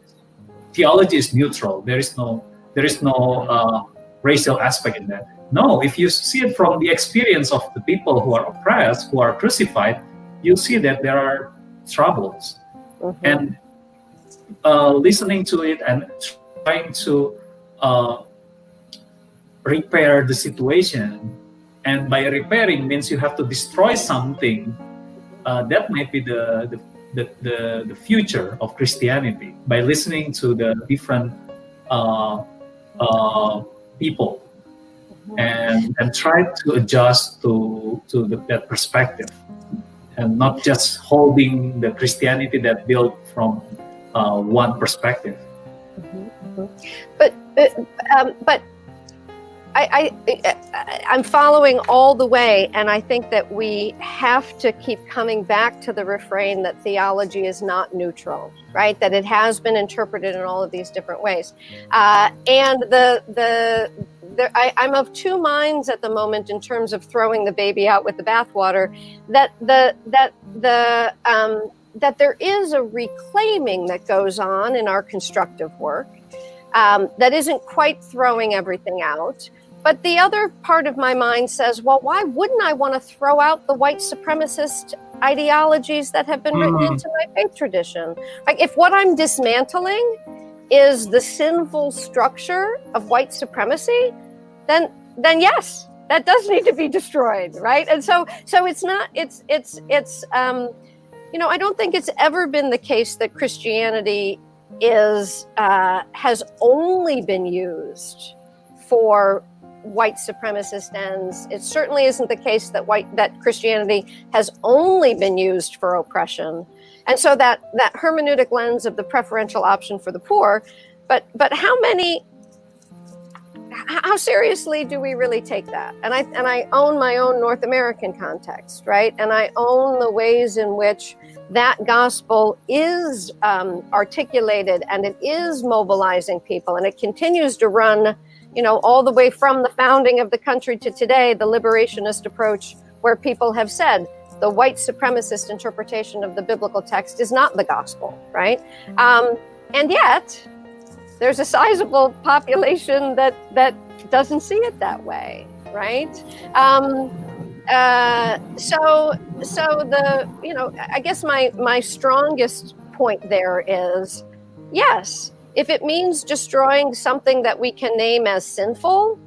theology is neutral. There is no there is no uh, racial aspect in that. No, if you see it from the experience of the people who are oppressed, who are crucified, you see that there are troubles. Mm-hmm. And uh, listening to it and trying to uh, repair the situation, and by repairing means you have to destroy something, uh, that might be the, the the, the, the future of Christianity by listening to the different uh, uh, people and and try to adjust to to the, that perspective and not just holding the Christianity that built from uh, one perspective. Mm-hmm. But but um, but I, I, I'm following all the way, and I think that we have to keep coming back to the refrain that theology is not neutral, right? That it has been interpreted in all of these different ways, uh, and the the. There, I, I'm of two minds at the moment in terms of throwing the baby out with the bathwater. That the that the um, that there is a reclaiming that goes on in our constructive work um, that isn't quite throwing everything out. But the other part of my mind says, well, why wouldn't I want to throw out the white supremacist ideologies that have been mm-hmm. written into my faith tradition? Like, if what I'm dismantling is the sinful structure of white supremacy, then then yes, that does need to be destroyed, right? And so so it's not it's it's it's um, you know I don't think it's ever been the case that Christianity is uh, has only been used for white supremacist ends. It certainly isn't the case that white that Christianity has only been used for oppression. And so that that hermeneutic lens of the preferential option for the poor, but but how many how seriously do we really take that? And I and I own my own North American context, right? And I own the ways in which that gospel is um, articulated and it is mobilizing people, and it continues to run you know, all the way from the founding of the country to today, the liberationist approach, where people have said the white supremacist interpretation of the biblical text is not the gospel, right? Um, and yet, there's a sizable population that that doesn't see it that way, right? Um, uh, so, so the you know, I guess my my strongest point there is, yes, if it means destroying something that we can name as sinful,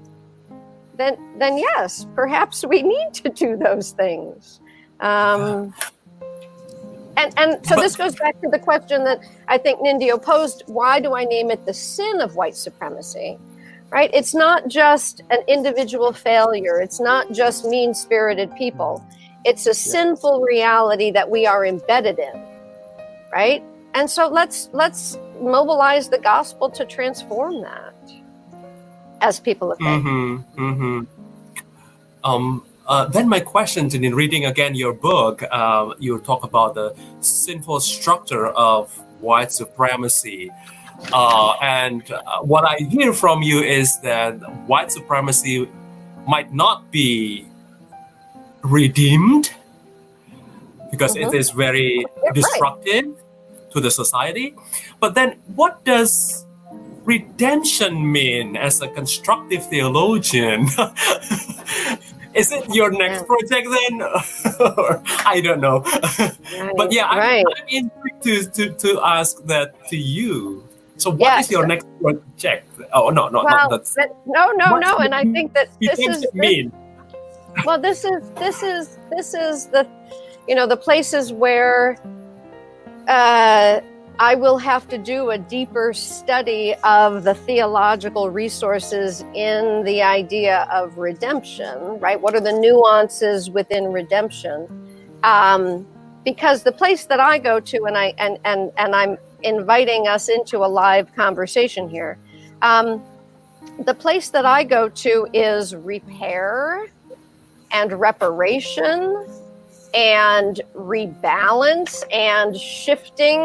then then yes, perhaps we need to do those things. Um, and and so this goes back to the question that I think Nindyo posed: Why do I name it the sin of white supremacy? Right? It's not just an individual failure. It's not just mean-spirited people. It's a sinful reality that we are embedded in. Right? And so let's let's mobilize the gospel to transform that as people of faith. Mm-hmm, mm-hmm. Um, uh, then my question, in reading again your book, uh, you talk about the sinful structure of white supremacy. Uh, and uh, what I hear from you is that white supremacy might not be redeemed because mm-hmm. it is very destructive. Right to the society. But then, what does redemption mean as a constructive theologian? (laughs) Is it your next project then? (laughs) I don't know. Right, (laughs) but yeah. I'm, I'm intrigued to, to, to ask that to you. So, what yes. is your next project? Oh no, no, well, not that. No, no, no. And I think that this is mean. well, this is this is this is the, you know, the places where uh, I will have to do a deeper study of the theological resources in the idea of redemption, right? What are the nuances within redemption? Um, because the place that I go to, and I and and and I'm inviting us into a live conversation here. Um, the place that I go to is repair and reparation and rebalance and shifting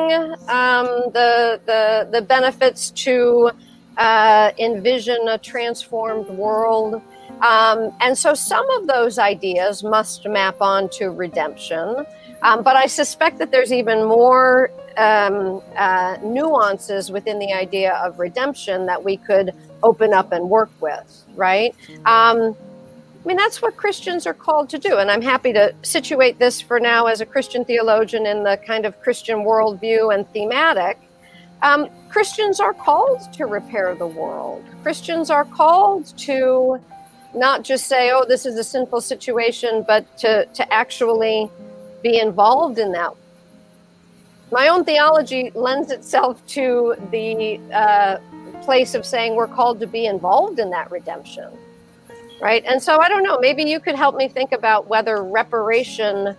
um, the, the, the benefits to uh, envision a transformed world. Um, and so some of those ideas must map onto redemption. Um, but I suspect that there's even more um, uh, nuances within the idea of redemption that we could open up and work with, right? Um, I mean, that's what Christians are called to do. And I'm happy to situate this for now as a Christian theologian in the kind of Christian worldview and thematic. Um, Christians are called to repair the world. Christians are called to not just say, oh, this is a sinful situation, but to, to actually be involved in that. My own theology lends itself to the uh, place of saying we're called to be involved in that redemption right? And so I don't know, maybe you could help me think about whether reparation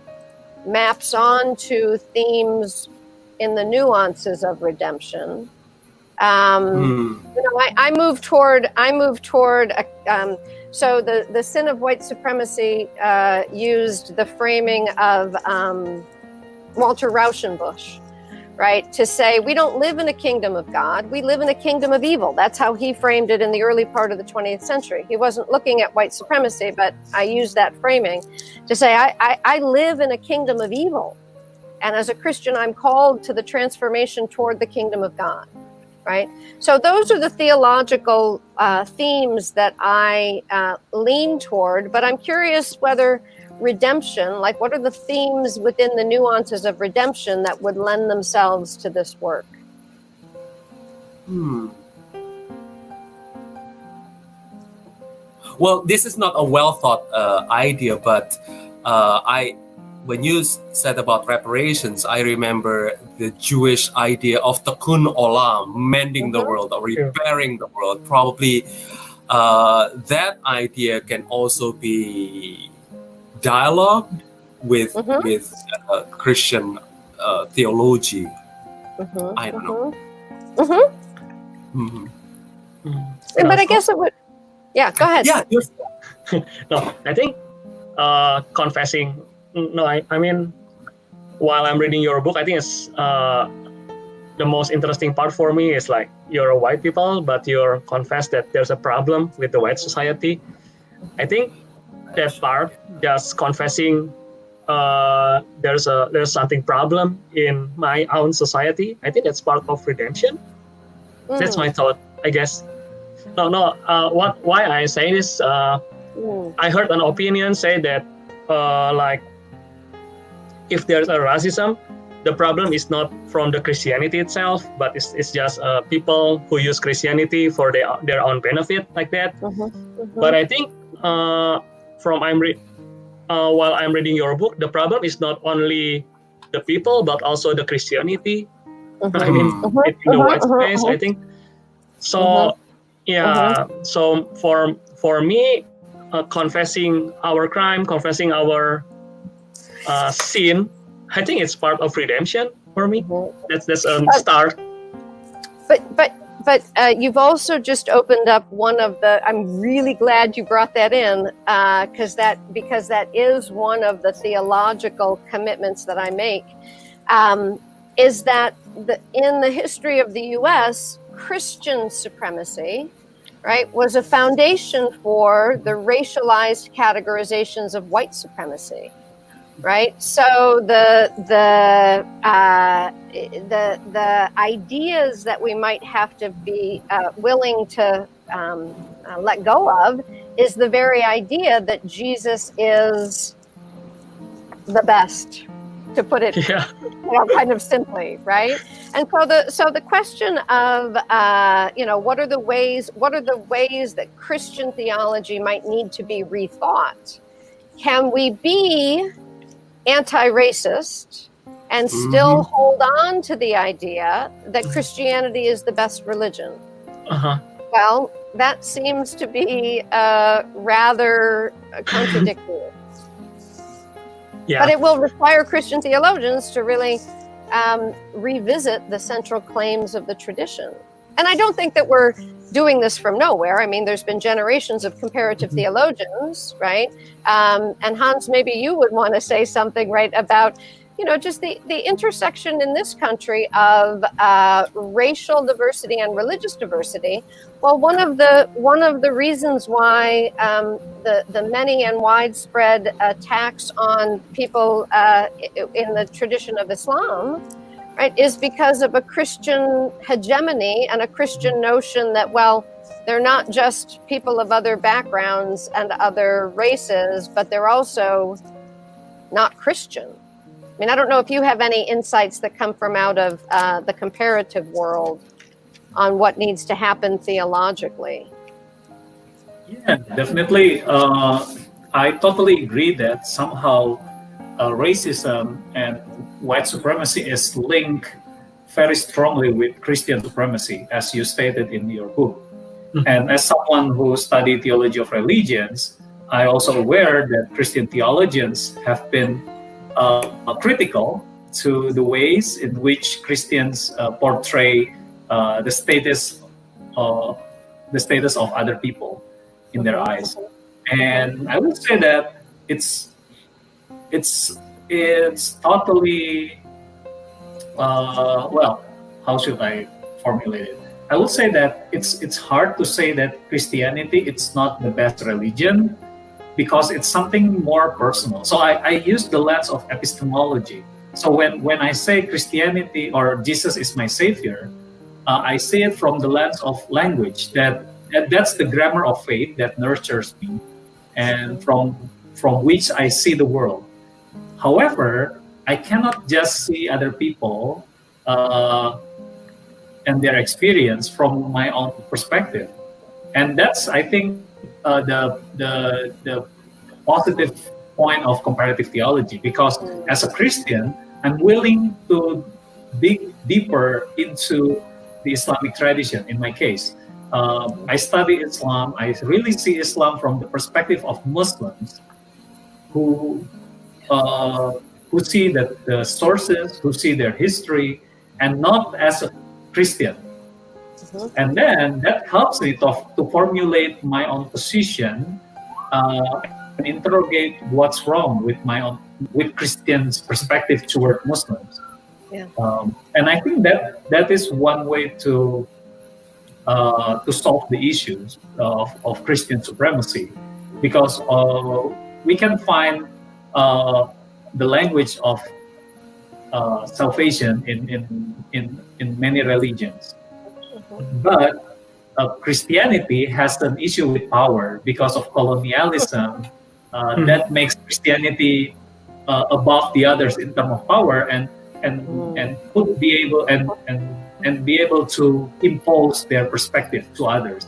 maps onto themes in the nuances of redemption. Um, mm. You know, I, I, move toward, I move toward, a, um, so the, the sin of white supremacy uh, used the framing of um, Walter Rauschenbusch right? To say we don't live in a kingdom of God, we live in a kingdom of evil. That's how he framed it in the early part of the 20th century. He wasn't looking at white supremacy, but I use that framing to say I, I, I live in a kingdom of evil. And as a Christian, I'm called to the transformation toward the kingdom of God. Right? So, those are the theological uh, themes that I uh, lean toward, but I'm curious whether redemption like what are the themes within the nuances of redemption that would lend themselves to this work? Hmm. Well this is not a well thought uh, idea but uh, i when you said about reparations i remember the jewish idea of tikkun olam mending the mm-hmm. world or repairing the world. Probably uh, that idea can also be dialogue with mm-hmm. with uh, Christian uh, theology. Mm-hmm. I don't know. Mm-hmm. Mm-hmm. mm-hmm. But I guess it would. Yeah, go ahead. Yeah. (laughs) no, I think uh, confessing. No, I, I mean, while I'm reading your book, I think it's uh, the most interesting part for me is like you're a white people, but you're confess that there's a problem with the white society. I think that part, just confessing uh, there's a there's something problem in my own society. I think that's part of redemption. Mm. That's my thought, I guess. No, no. Uh, what why I say this? Uh, mm. I heard an opinion say that uh, like if there's a racism, the problem is not from the Christianity itself, but it's, it's just uh, people who use Christianity for their, their own benefit, like that. Mm-hmm. Mm-hmm. But I think uh, from I'm re- uh, while I'm reading your book, the problem is not only the people but also the Christianity. Mm-hmm. I mean, mm-hmm. in the white mm-hmm. space, I think. So yeah, so for for me, uh, confessing our crime, confessing our uh, sin, I think it's part of redemption for me. That's that's a start. But but but uh, you've also just opened up one of the. I'm really glad you brought that in because uh, that because that is one of the theological commitments that I make. Um, is that the, in the history of the U.S., Christian supremacy, right, was a foundation for the racialized categorizations of white supremacy right? So the the uh, the the ideas that we might have to be uh, willing to um, uh, let go of is the very idea that Jesus is the best, to put it yeah. you know, kind of simply, right? And so the so the question of uh, you know what are the ways what are the ways that Christian theology might need to be rethought? Can we be anti-racist and still mm-hmm. hold on to the idea that Christianity is the best religion. Uh-huh. Well, that seems to be uh, rather contradictory. (laughs) yeah. But it will require Christian theologians to really um, revisit the central claims of the tradition. And I don't think that we're doing this from nowhere. I mean, there's been generations of comparative mm-hmm. theologians, right? Um, and Hans, maybe you would want to say something, right, about you know, just the, the intersection in this country of uh, racial diversity and religious diversity. Well, one of the one of the reasons why um, the the many and widespread attacks on people uh, in the tradition of Islam, right, is because of a Christian hegemony and a Christian notion that well, they're not just people of other backgrounds and other races, but they're also not Christian I mean, I don't know if you have any insights that come from out of uh, the comparative world on what needs to happen theologically. Yeah, definitely. Uh, I totally agree that somehow uh, racism and white supremacy is linked very strongly with Christian supremacy, as you stated in your book. Mm-hmm. And as someone who studied theology of religions, I also aware that Christian theologians have been uh, critical to the ways in which Christians uh, portray uh, the status the status of other people in their eyes. And I would say that it's it's it's totally uh, well. How should I formulate it? I would say that it's it's hard to say that Christianity it's not the best religion because it's something more personal. So I, I use the lens of epistemology. So when, when I say Christianity or Jesus is my savior, uh, I see it from the lens of language that, that that's the grammar of faith that nurtures me and from from which I see the world. However, I cannot just see other people uh, and their experience from my own perspective, and that's I think uh, the the the positive point of comparative theology because as a Christian, I'm willing to dig deeper into the Islamic tradition. In my case, um, I study Islam. I really see Islam from the perspective of Muslims who uh, who see that the sources, who see their history, and not as a Christian. Mm-hmm. And then that helps me to, to formulate my own position uh, and interrogate what's wrong with my own with Christians' perspective toward Muslims. Yeah. Um, and I think that that is one way to uh, to solve the issues of, of Christian supremacy, because uh, we can find uh, the language of uh, salvation in, in in in many religions. But uh, Christianity has an issue with power because of colonialism. Uh, mm. That makes Christianity uh, above the others in terms of power, and and mm. and could be able and and and be able to impose their perspective to others.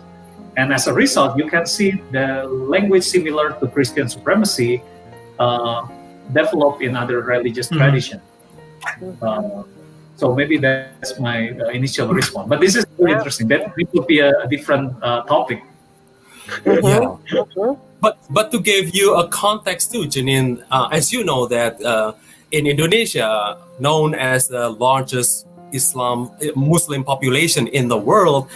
And as a result, you can see the language similar to Christian supremacy uh, develop in other religious mm. traditions. Uh, so maybe that's my uh, initial response. But this is very yeah. interesting. That would be a, a different uh, topic. Mm-hmm. Yeah. Mm-hmm. But but to give you a context too, Jeannine, uh, as you know that uh, in Indonesia, known as the largest Islam Muslim population in the world,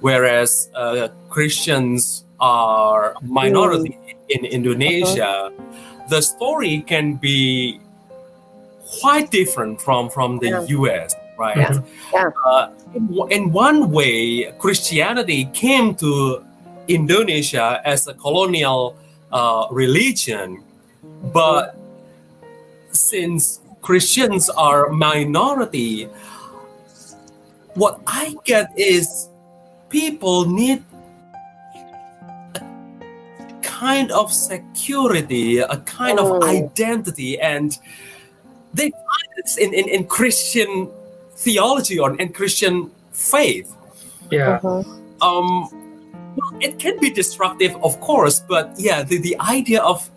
whereas uh, Christians are minority mm. in Indonesia, uh-huh. The story can be quite different from from the yeah. U.S. Right? Yeah. yeah. Uh, in one way, Christianity came to Indonesia as a colonial uh, religion, but since Christians are minority, what I get is people need a kind of security, a kind oh. of identity, and they find this in, in, in Christian theology or in Christian faith. Yeah. Uh-huh. Um, well, it can be destructive, of course, but yeah, the, the idea of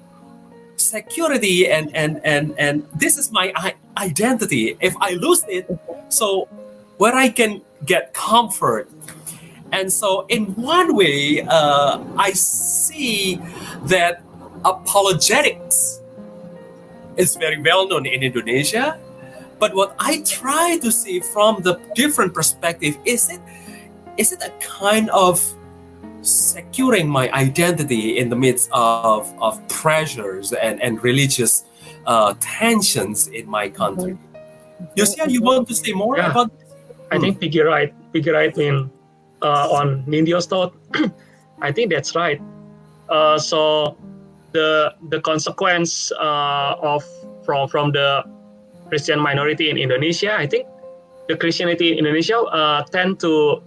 security and and and and this is my identity. If I lose it, so where I can get comfort. And so, in one way, uh, I see that apologetics is very well known in Indonesia. But what I try to see from the different perspective is it is it a kind of securing my identity in the midst of, of pressures and, and religious uh, tensions in my country. Yosia, you want to say more Yeah. about this? I think Piggy right, Piggy right in uh, on Nindyo's thought. (clears throat) I think that's right. Uh, so the the consequence uh, of from from the Christian minority in Indonesia, I think the Christianity in Indonesia uh, tend to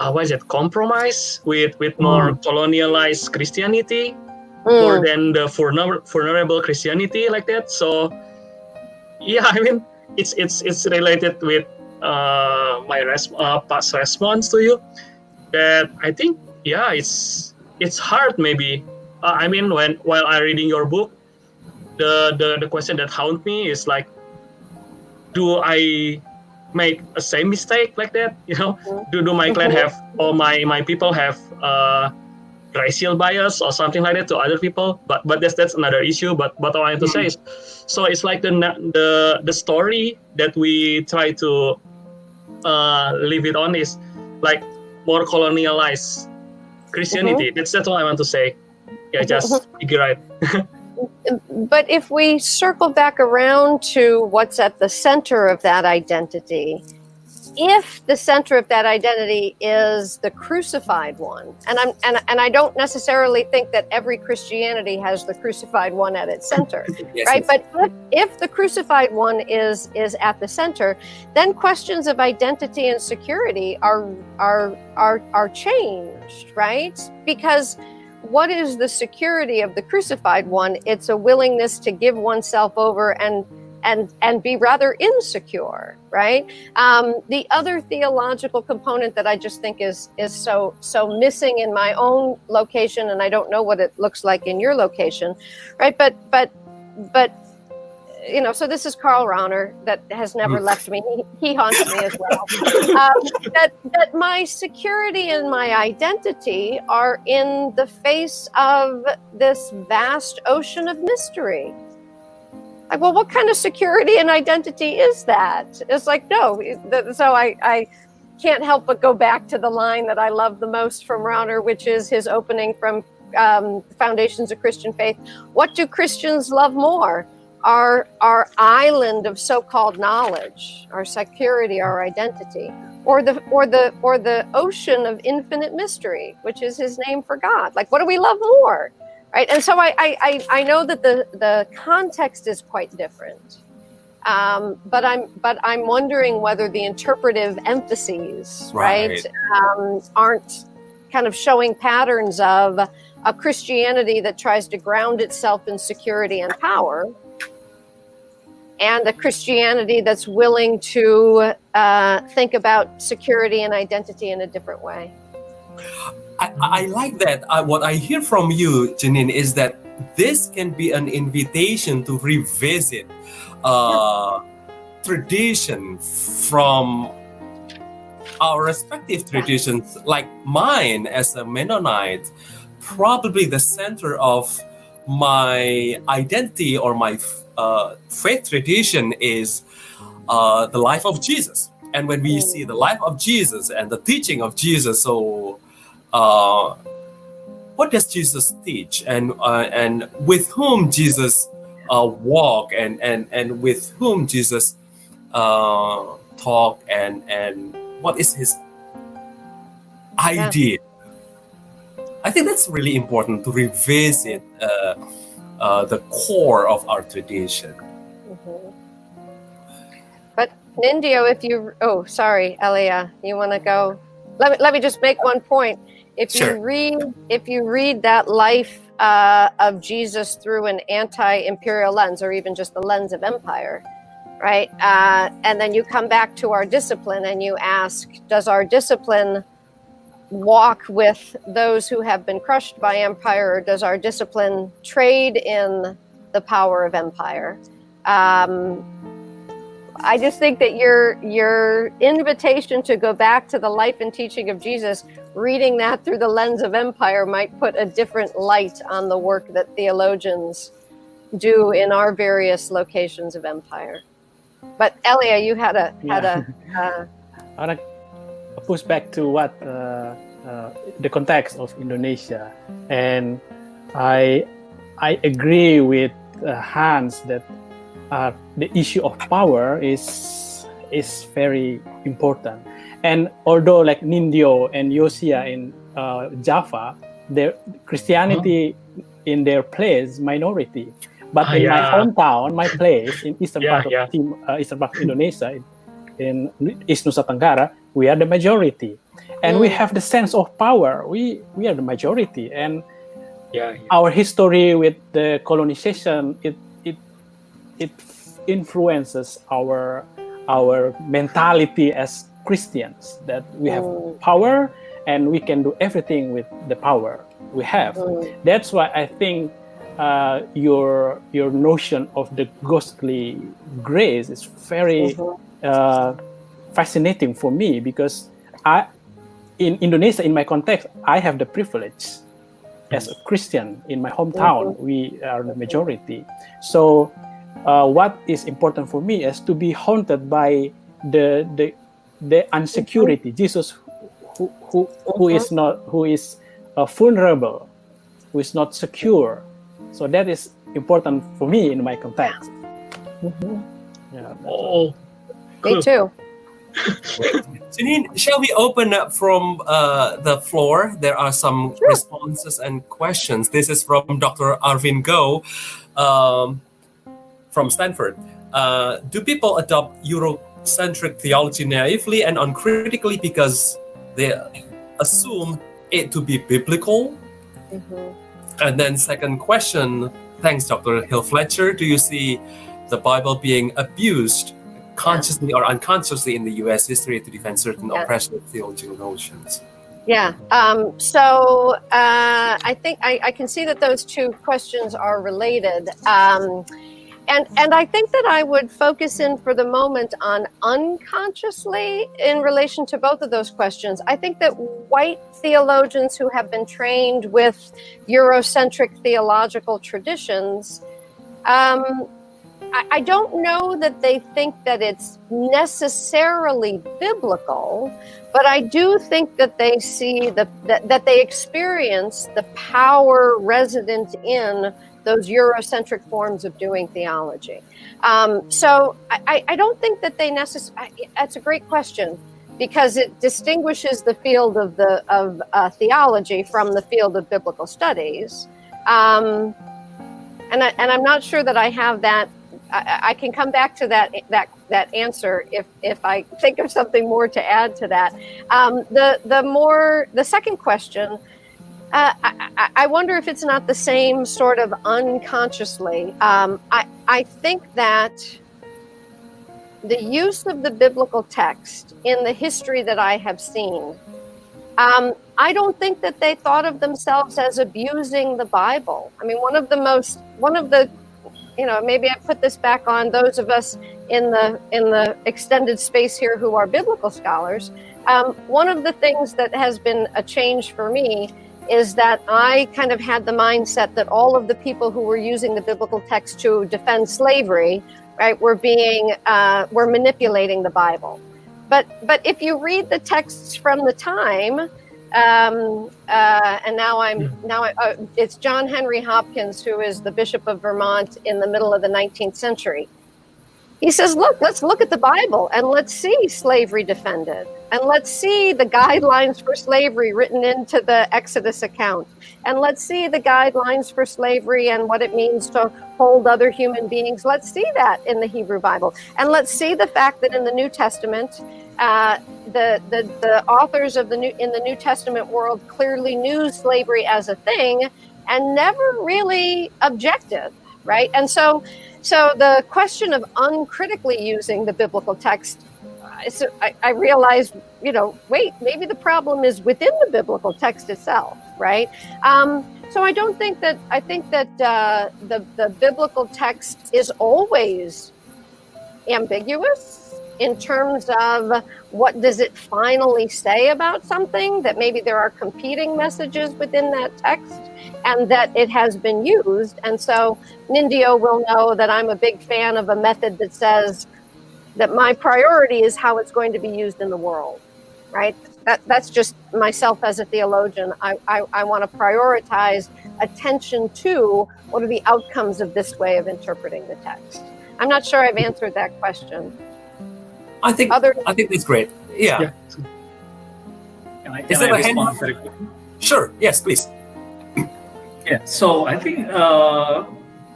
uh, what is it compromise with with more colonialized Christianity more Mm. than the vulner- vulnerable Christianity like that. So yeah, (laughs) I mean it's it's it's related with uh, my res- uh, past response to you that I think yeah it's it's hard maybe. Uh, I mean when while I reading your book, the the the question that haunt me is like, do I make a same mistake like that? (laughs) You know, do do my clan have or my my people have uh, racial bias or something like that to other people but but that's that's another issue but what i wanted to say is so it's like the the the story that we try to uh leave it on is like more colonialized christianity. That's that's all i want to say. Yeah just figure right. (laughs) But if we circle back around to what's at the center of that identity, if the center of that identity is the crucified one, and I'm and, and I don't necessarily think that every Christianity has the crucified one at its center, (laughs) Yes, right? yes. But if, if the crucified one is is at the center, then questions of identity and security are are are are changed, right? Because what is the security of the crucified one? It's a willingness to give oneself over and and and be rather insecure, right? Um, the other theological component that I just think is is so so missing in my own location, and I don't know what it looks like in your location, right? But but but you know, so this is Karl Rahner that has never Mm. left me. He, he haunts me as well. (laughs) um, that that my security and my identity are in the face of this vast ocean of mystery. Like, well, what kind of security and identity is that? It's like, no. So I, I can't help but go back to the line that I love the most from Rahner, which is his opening from um, Foundations of Christian Faith. What do Christians love more? Our, our island of so-called knowledge, our security, our identity, or the or the or the ocean of infinite mystery, which is his name for God. Like, what do we love more? Right? And so I I, I, I know that the, the context is quite different. Um, but I'm but I'm wondering whether the interpretive emphases, right, Right. um, aren't kind of showing patterns of a Christianity that tries to ground itself in security and power, and a Christianity that's willing to uh, think about security and identity in a different way. I, I like that. Uh, what I hear from you, Jeannine, is that this can be an invitation to revisit uh, tradition from our respective traditions, like mine as a Mennonite. Probably the center of my identity or my uh, faith tradition is uh, the life of Jesus. And when we see the life of Jesus and the teaching of Jesus, so uh, what does Jesus teach, and uh, and with whom Jesus uh, walk, and and and with whom Jesus uh, talk, and and what is his idea? I think that's really important to revisit uh, uh, the core of our tradition. Mhm. But Nindyo, if you oh sorry, Elia, you want to go? Let me let me just make one point. If Sure. you read if you read that life uh, of Jesus through an anti-imperial lens, or even just the lens of empire, right? Uh, and then you come back to our discipline and you ask, does our discipline walk with those who have been crushed by empire, or does our discipline trade in the power of empire? Um, I just think that your your invitation to go back to the life and teaching of Jesus, reading that through the lens of empire, might put a different light on the work that theologians do in our various locations of empire. But Elia, you had a had a (laughs) uh, I want to push back to what uh, uh, the context of Indonesia, and I I agree with uh, Hans that uh, the issue of power is is very important. And although like Nindyo and Yosia in uh, Java, their Christianity huh? in their place minority, but in yeah. my hometown, my place in eastern yeah, part of yeah. Tim, uh, eastern part of Indonesia, in, in East Nusa Tenggara, we are the majority, and mm. we have the sense of power. We we are the majority, and yeah, our history with the colonization it it influences our our mentality as Christians that we have mm. power and we can do everything with the power we have. Mm. That's why I think uh, your your notion of the ghostly grace is very mm-hmm. uh, fascinating for me because I in Indonesia in my context I have the privilege as a Christian in my hometown mm-hmm. we are the majority so uh, what is important for me is to be haunted by the the the unsecurity mm-hmm. Jesus who who, who is mm-hmm. not who is uh, vulnerable who is not secure so that is important for me in my context. Mm-hmm. Yeah. Oh, cool. me too. (laughs) Jeannine, shall we open up from uh, the floor? There are some sure. responses and questions. This is from Dr. Arvin Gouw um, from Stanford. Uh, do people adopt Eurocentric theology naively and uncritically because they assume it to be biblical? Mm-hmm. And then second question, thanks, Dr. Hill Fletcher. Do you see the Bible being abused consciously or unconsciously in the U.S. history to defend certain yeah. oppressive theological notions? Yeah. Um, so uh, I think I, I, can see that those two questions are related. Um, and and I think that I would focus in for the moment on unconsciously in relation to both of those questions. I think that white theologians who have been trained with Eurocentric theological traditions, um, I, I don't know that they think that it's necessarily biblical, but I do think that they see the that, that they experience the power resident in those Eurocentric forms of doing theology. Um, so I, I, don't think that they necessarily, that's a great question because it distinguishes the field of the of uh, theology from the field of biblical studies. Um, and, I, and I'm not sure that I have that. I, I, can come back to that that that answer if if I think of something more to add to that. Um, the the more the second question uh, I, I, wonder if it's not the same sort of unconsciously. Um, I, I think that the use of the biblical text in the history that I have seen, um, I don't think that they thought of themselves as abusing the Bible. I mean, one of the most, one of the, you know, maybe I put this back on those of us in the in the extended space here who are biblical scholars. Um, one of the things that has been a change for me is that I kind of had the mindset that all of the people who were using the biblical text to defend slavery, right, were being uh, were manipulating the Bible. But but if you read the texts from the time, um, uh, and now I'm now I, uh, it's John Henry Hopkins who is the Bishop of Vermont in the middle of the 19th century. He says, "Look, let's look at the Bible and let's see slavery defended." And let's see the guidelines for slavery written into the Exodus account. And let's see the guidelines for slavery and what it means to hold other human beings. Let's see that in the Hebrew Bible. And let's see the fact that in the New Testament, uh, the, the, the authors of the new in the New Testament world clearly knew slavery as a thing and never really objected, right? And so so the question of uncritically using the biblical text so I, I realized, you know, wait, maybe the problem is within the biblical text itself, right? Um, so I don't think that I think that uh, the the biblical text is always ambiguous in terms of what does it finally say about something that maybe there are competing messages within that text and that it has been used and so Nindyo will know that I'm a big fan of a method that says that my priority is how it's going to be used in the world, right? that, that's just myself as a theologian. I, I, I want to prioritize attention to what are the outcomes of this way of interpreting the text. I'm not sure I've answered that question. I think Other I think it's great. Yeah. Yeah. Can I, Is can there I a hand- very quickly? Sure. Yes, please. Yeah, so I think uh,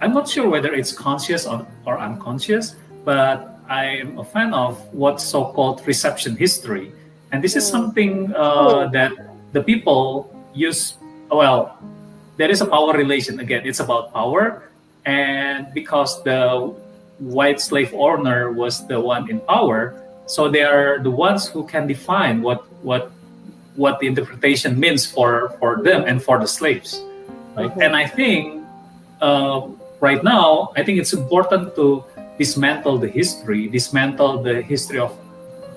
I'm not sure whether it's conscious or, or unconscious, but I'm a fan of what's so-called reception history, and this is Mm. something uh, Oh. that the people use. Well, there is a power relation again. It's about power, and because the white slave owner was the one in power, so they are the ones who can define what what what the interpretation means for for them and for the slaves right? Mhm. And I think uh, right now, I think it's important to dismantle the history, dismantle the history of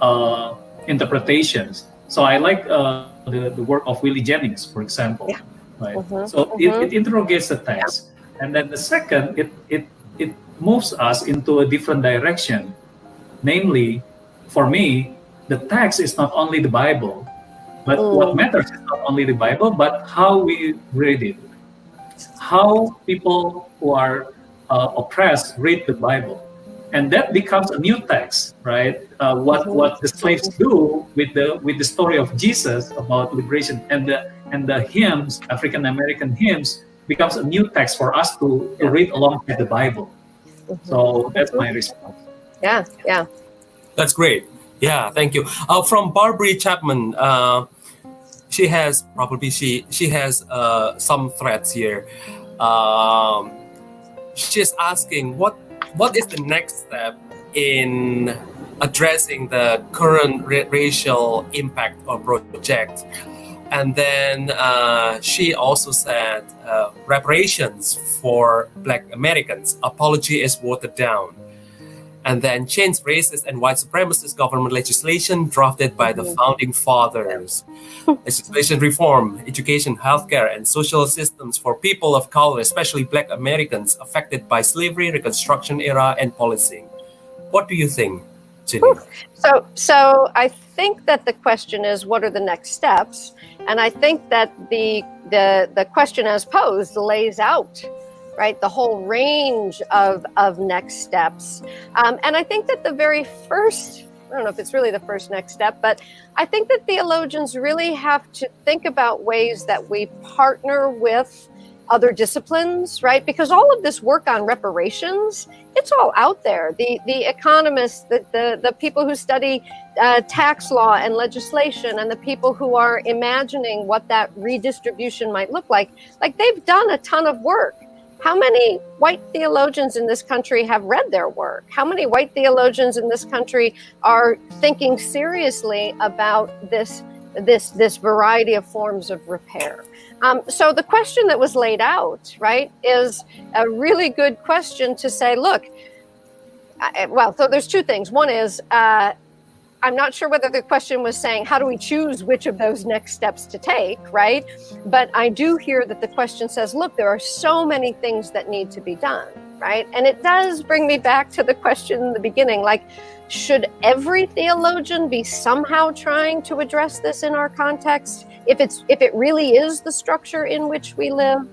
uh, interpretations. So I like uh, the, the work of Willie Jennings, for example. Yeah. Right. Mhm, So it, it interrogates the text, and then the second, it it it moves us into a different direction. Namely, for me, the text is not only the Bible, but what Mm. matters is not only the Bible, but how we read it how people who are uh, oppressed read the Bible, and that becomes a new text, right? Uh, what Mhm. what the slaves do with the with the story of Jesus about liberation and the and the hymns, African American hymns, becomes a new text for us to, to read along with the Bible. So that's my response. yeah, yeah. That's great. Yeah, thank you. Uh, from Barbary Chapman, uh, she has probably she she has uh, some threats here. Um, she's asking what what is the next step in addressing the current ra- racial impact of project, and then uh, she also said uh, reparations for Black Americans. Apology is watered down and then change racist and white supremacist government legislation drafted by the founding fathers. (laughs) legislation reform, education, healthcare, and social systems for people of color, especially Black Americans affected by slavery, Reconstruction era, and policing. What do you think, Jenny? So, so I think that the question is, what are the next steps? And I think that the the the question as posed lays out, right, the whole range of of next steps. Um, and I think that the very first, I don't know if it's really the first next step, but I think that theologians really have to think about ways that we partner with other disciplines, right? Because all of this work on reparations, it's all out there. The the economists, the the, the people who study uh, tax law and legislation, and the people who are imagining what that redistribution might look like, like they've done a ton of work. How many white theologians in this country have read their work? How many white theologians in this country are thinking seriously about this this this variety of forms of repair? Um, so the question that was laid out, right, is a really good question to say. Look, I, well, so there's two things. One is uh, I'm not sure whether the question was saying how do we choose which of those next steps to take, right? But I do hear that the question says, look, there are so many things that need to be done, right? And it does bring me back to the question in the beginning, like. Should every theologian be somehow trying to address this in our context? If it's if it really is the structure in which we live,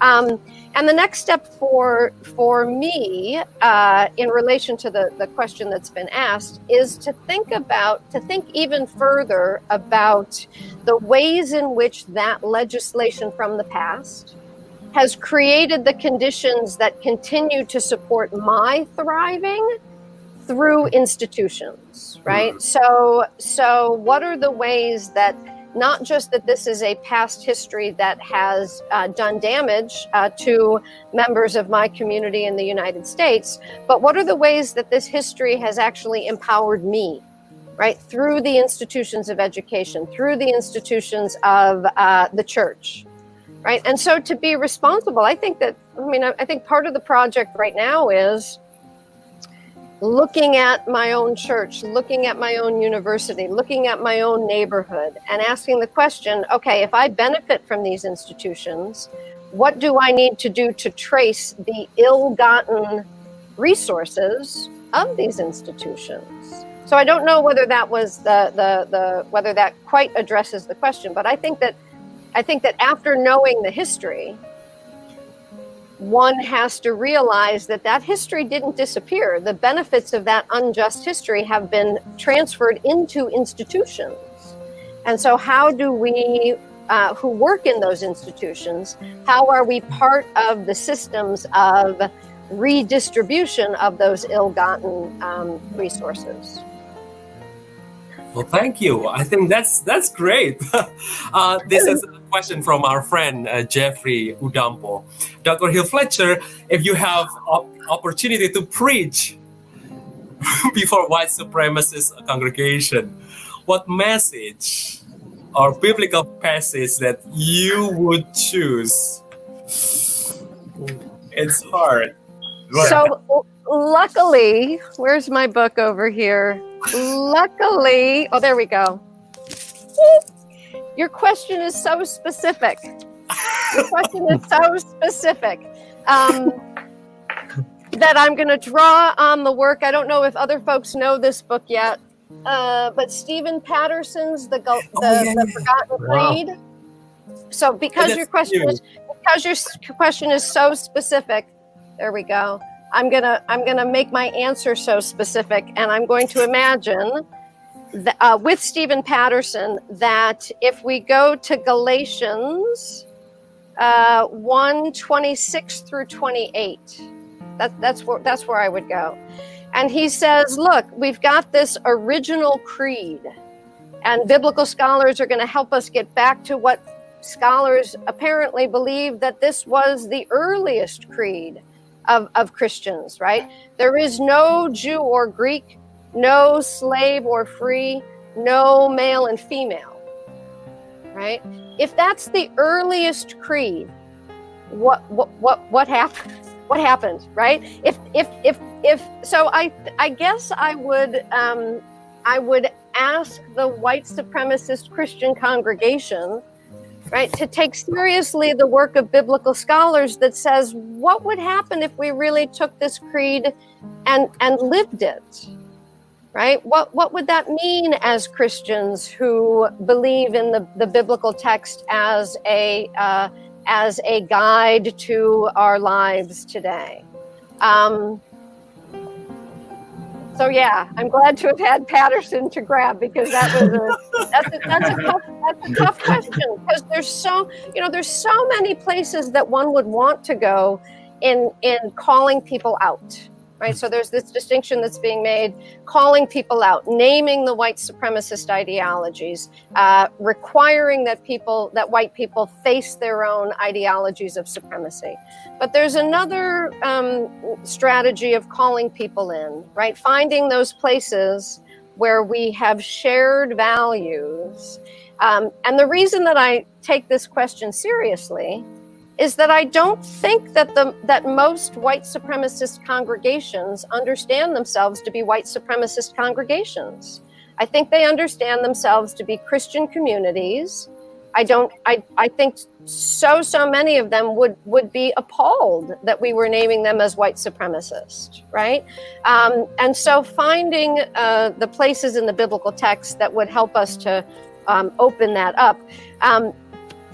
um, and the next step for for me uh, in relation to the, the question that's been asked is to think about to think even further about the ways in which that legislation from the past has created the conditions that continue to support my thriving through institutions right? So so what are the ways that not just that this is a past history that has uh, done damage uh, to members of my community in the United States, but what are the ways that this history has actually empowered me, right, through the institutions of education, through the institutions of uh, the church, right? And so to be responsible, I think that, I mean, I, I think part of the project right now is looking at my own church, looking at my own university, looking at my own neighborhood, and asking the question okay, if I benefit from these institutions, what do I need to do to trace the ill gotten resources of these institutions? So I don't know whether that was the, the, the whether that quite addresses the question, but I think that I think that after knowing the history, one has to realize that that history didn't disappear. The benefits of that unjust history have been transferred into institutions. And so, how do we, uh, who work in those institutions, how are we part of the systems of redistribution of those ill gotten um, resources? Well, thank you. I think that's that's great. (laughs) uh, this is question from our friend uh, Jeffrey Udampo. Dr. Hill Fletcher, if you have op- opportunity to preach (laughs) before white supremacist congregation, what message or biblical passage that you would choose? It's hard. So, luckily, where's my book over here? Luckily, oh, there we go. Your question is so specific. Your question is so specific um, that I'm going to draw on the work. I don't know if other folks know this book yet, uh, but Stephen Patterson's "The, the, oh, yeah, the yeah. Forgotten Creed." Wow. So, because your question is because your question is so specific, there we go. I'm gonna I'm gonna make my answer so specific, and I'm going to imagine uh, with Stephen Patterson that if we go to Galatians uh, 1 26 through 28, that, that's where that's where I would go. And he says, look, we've got this original creed, and biblical scholars are going to help us get back to what scholars apparently believe that this was the earliest creed of, of Christians, right? There is no Jew or Greek, no slave or free, no male and female, right? If that's the earliest creed, what what what what happened? (laughs) What happened, right? If if if if so, I I guess I would um, I would ask the white supremacist Christian congregation right? To take seriously the work of biblical scholars that says, what would happen if we really took this creed and, and lived it? Right? What, what would that mean as Christians who believe in the, the biblical text as a, uh, as a guide to our lives today? Um, so yeah, I'm glad to have had Patterson to grab because that was a that's a, that's a tough that's a tough question because there's so you know there's so many places that one would want to go in in calling people out right? So there's this distinction that's being made, calling people out, naming the white supremacist ideologies, uh, requiring that people, that white people face their own ideologies of supremacy. But there's another um, strategy of calling people in, right? Finding those places where we have shared values. Um, and the reason that I take this question seriously is that I don't think that the that most white supremacist congregations understand themselves to be white supremacist congregations. I think they understand themselves to be Christian communities. I don't I, I think so so many of them would would be appalled that we were naming them as white supremacist, right? Um, and so finding uh, the places in the biblical text that would help us to um, open that up. Um,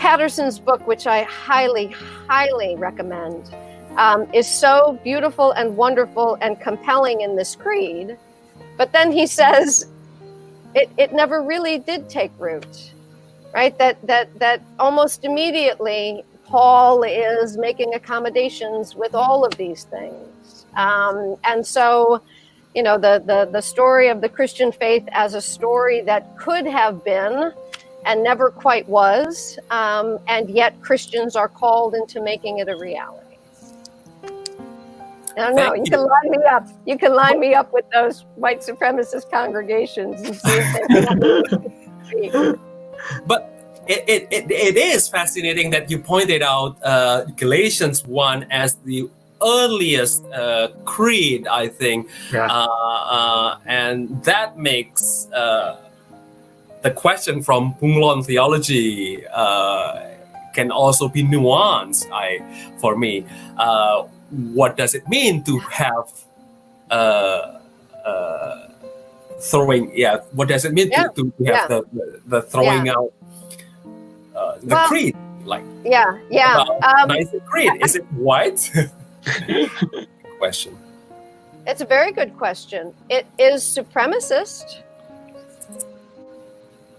Patterson's book, which I highly, highly recommend, um, is so beautiful and wonderful and compelling in this creed. But then he says it, it never really did take root, right? That, that, that almost immediately Paul is making accommodations with all of these things. Um, and so, you know, the, the, the story of the Christian faith as a story that could have been and never quite was. Um, and yet Christians are called into making it a reality. I don't know. You, you, can line me up. You can line me up with those white supremacist congregations and see if they (laughs) But it, it, it, it is fascinating that you pointed out uh, Galatians 1 as the earliest uh, creed, I think. Yeah. Uh, uh and that makes uh, the question from Bunglon theology uh, can also be nuanced. I, for me, uh, what does it mean to have uh, uh throwing. Yeah, what does it mean Yeah. to, to have Yeah. the, the the throwing out uh, the Well, creed? Like Yeah, yeah. Um, Nicene Creed, is it white? (laughs) Question. It's a very good question. It is supremacist.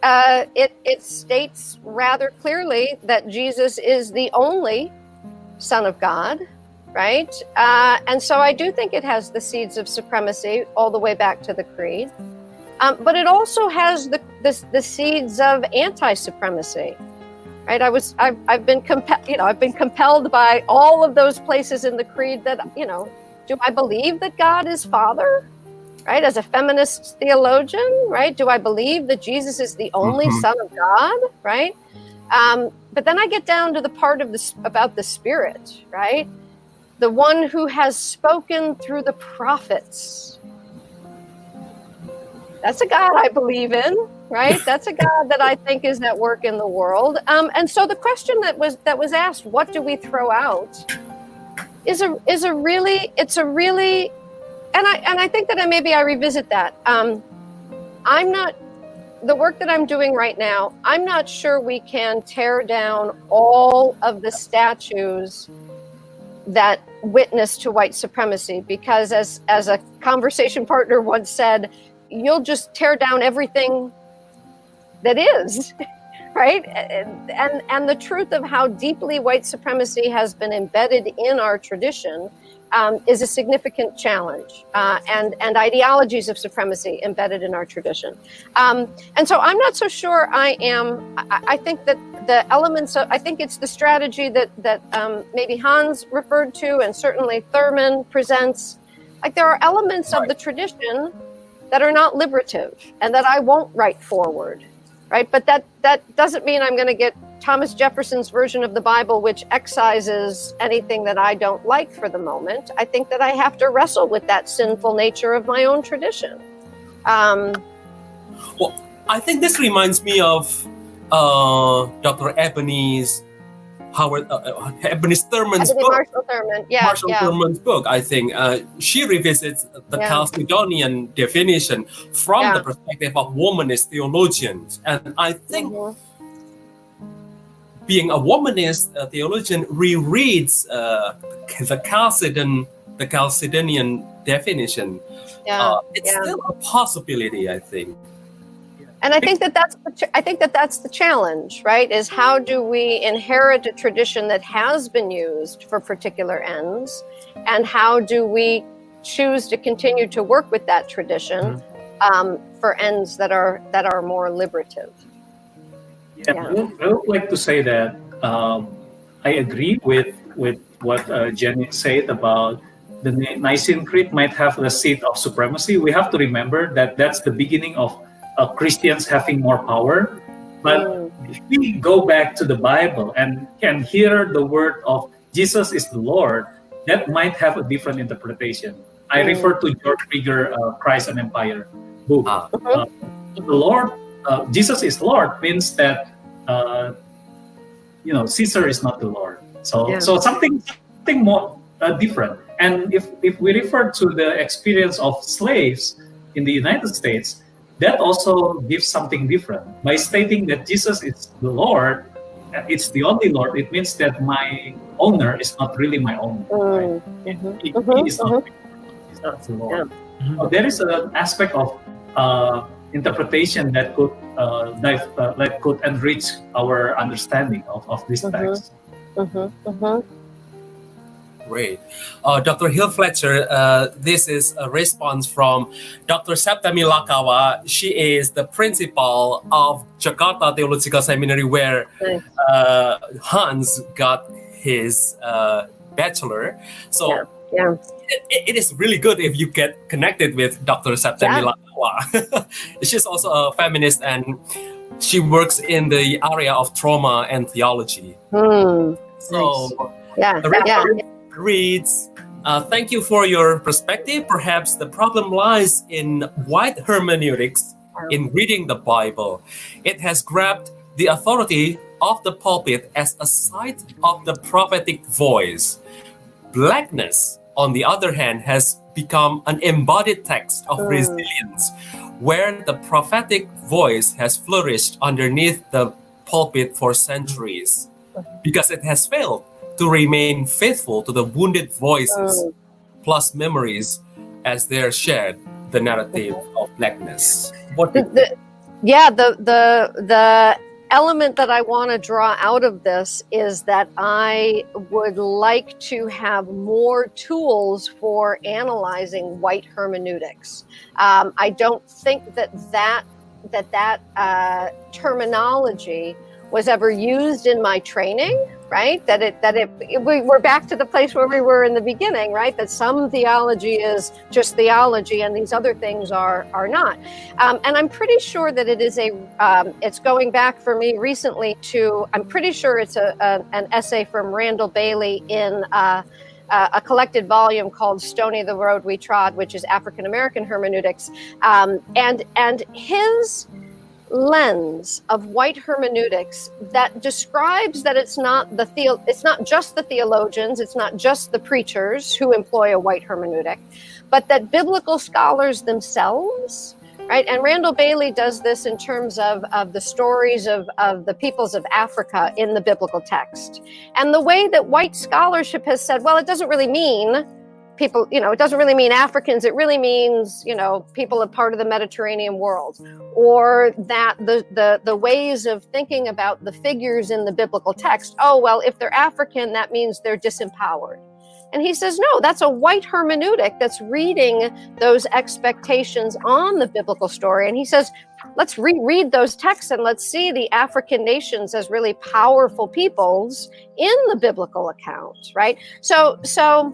Uh, it, it states rather clearly that Jesus is the only Son of God, right? Uh, and so I do think it has the seeds of supremacy all the way back to the Creed. Um, but it also has the, the, the seeds of anti supremacy. Right, I was, I've, I've been compelled, you know, I've been compelled by all of those places in the creed that, you know, do I believe that God is Father? Right? As a feminist theologian, right? Do I believe that Jesus is the only Mhm. Son of God? Right? Um, but then I get down to the part of this about the Spirit, right? The one who has spoken through the prophets. That's a God I believe in, right? That's a God that I think is at work in the world. Um, and so the question that was that was asked, what do we throw out? is a is a really it's a really and I and I think that I maybe I revisit that. Um, I'm not the work that I'm doing right now. I'm not sure we can tear down all of the statues that witness to white supremacy because as as a conversation partner once said, you'll just tear down everything that is (laughs) right and, and and the truth of how deeply white supremacy has been embedded in our tradition um, is a significant challenge uh, and and ideologies of supremacy embedded in our tradition. Um, and so i'm not so sure i am i, I think that the elements of i think it's the strategy that that um, maybe hans referred to and certainly thurman presents. Like there are elements of the tradition that are not liberative and that i won't write forward right? But that that doesn't mean I'm going to get Thomas Jefferson's version of the Bible, which excises anything that I don't like for the moment. I think that I have to wrestle with that sinful nature of my own tradition. Um, Well, I think this reminds me of uh, Dr. Eboni's Howard uh, uh, Eboni Thurman's Eboni book. Marshall Thurman, yeah, Marshall yeah, Thurman's book, I think uh, she revisits the Yeah. Chalcedonian definition from Yeah. the perspective of womanist theologians, and I think Mhm. Being a womanist uh, theologian rereads uh, the Chalcedon, the Chalcedonian definition. yeah. Uh, it's yeah. still a possibility, I think. And I think that that's the ch- I think that that's the challenge, right? Is how do we inherit a tradition that has been used for particular ends, and how do we choose to continue to work with that tradition um, for ends that are that are more liberative? Yeah, Yeah. I, would, like to say that um, I agree with with what uh, Jenny said about the Nicene Creed might have the seat of supremacy. We have to remember that that's the beginning of uh, Christians having more power. But Mm, if we go back to the Bible and can hear the word of Jesus is the Lord, that might have a different interpretation. I Mm. refer to Joerg Rieger, uh, Christ and Empire book. Ah. Uh, the Lord, uh, Jesus is Lord means that uh, you know Caesar is not the Lord. So Yeah. so something something more uh, different. And if if we refer to the experience of slaves in the United States, that also gives something different by stating that Jesus is the Lord. uh, It's the only Lord. It means that my owner is not really my owner. right? mm, mhm, He, he is not, he's not the Lord. So there is an aspect of uh, interpretation that could uh, dive, uh, that could enrich our understanding of, of this Mhm. text. mhm, mhm. Great. Uh, Dr. Hill Fletcher, uh, this is a response from Dr. Septemmy Lakawa. She is the principal of Jakarta Theological Seminary, where uh, Hans got his uh, bachelor. So Yeah, yeah. It, it is really good if you get connected with Dr. Septemmy Yeah. (laughs) She's also a feminist and she works in the area of trauma and theology. Mm, So yeah, the yeah. reads uh, Thank you for your perspective. Perhaps the problem lies in white hermeneutics in reading the Bible. It has grabbed the authority of the pulpit as a site of the prophetic voice. Blackness, on the other hand, has become an embodied text of Mm. resilience, where the prophetic voice has flourished underneath the pulpit for centuries because it has failed to remain faithful to the wounded voices Mm. plus memories as they're shared the narrative of blackness. What the, the, yeah the the the element that i want to draw out of this is that i would like to have more tools for analyzing white hermeneutics. Um, i don't think that that that that uh, terminology was ever used in my training right? That it that it, it we, we're back to the place where we were in the beginning right? That some theology is just theology and these other things are are not. Um, and i'm pretty sure that it is a um, it's going back for me recently to i'm pretty sure it's a, a an essay from randall bailey in uh, uh, a collected volume called Stony the Road We Trod, which is African American hermeneutics, um, and and his lens of white hermeneutics that describes that it's not the, the it's not just the theologians it's not just the preachers who employ a white hermeneutic but that biblical scholars themselves right? And randall bailey does this in terms of, of the stories of, of the peoples of africa in the biblical text. And the way that white scholarship has said well it doesn't really mean people you know it doesn't really mean africans it really means you know people a part of the mediterranean world. Or that the, the the ways of thinking about the figures in the biblical text oh well if they're african that means they're disempowered. And he says no that's a white hermeneutic that's reading those expectations on the biblical story. And he says let's reread those texts and let's see the african nations as really powerful peoples in the biblical account right? So so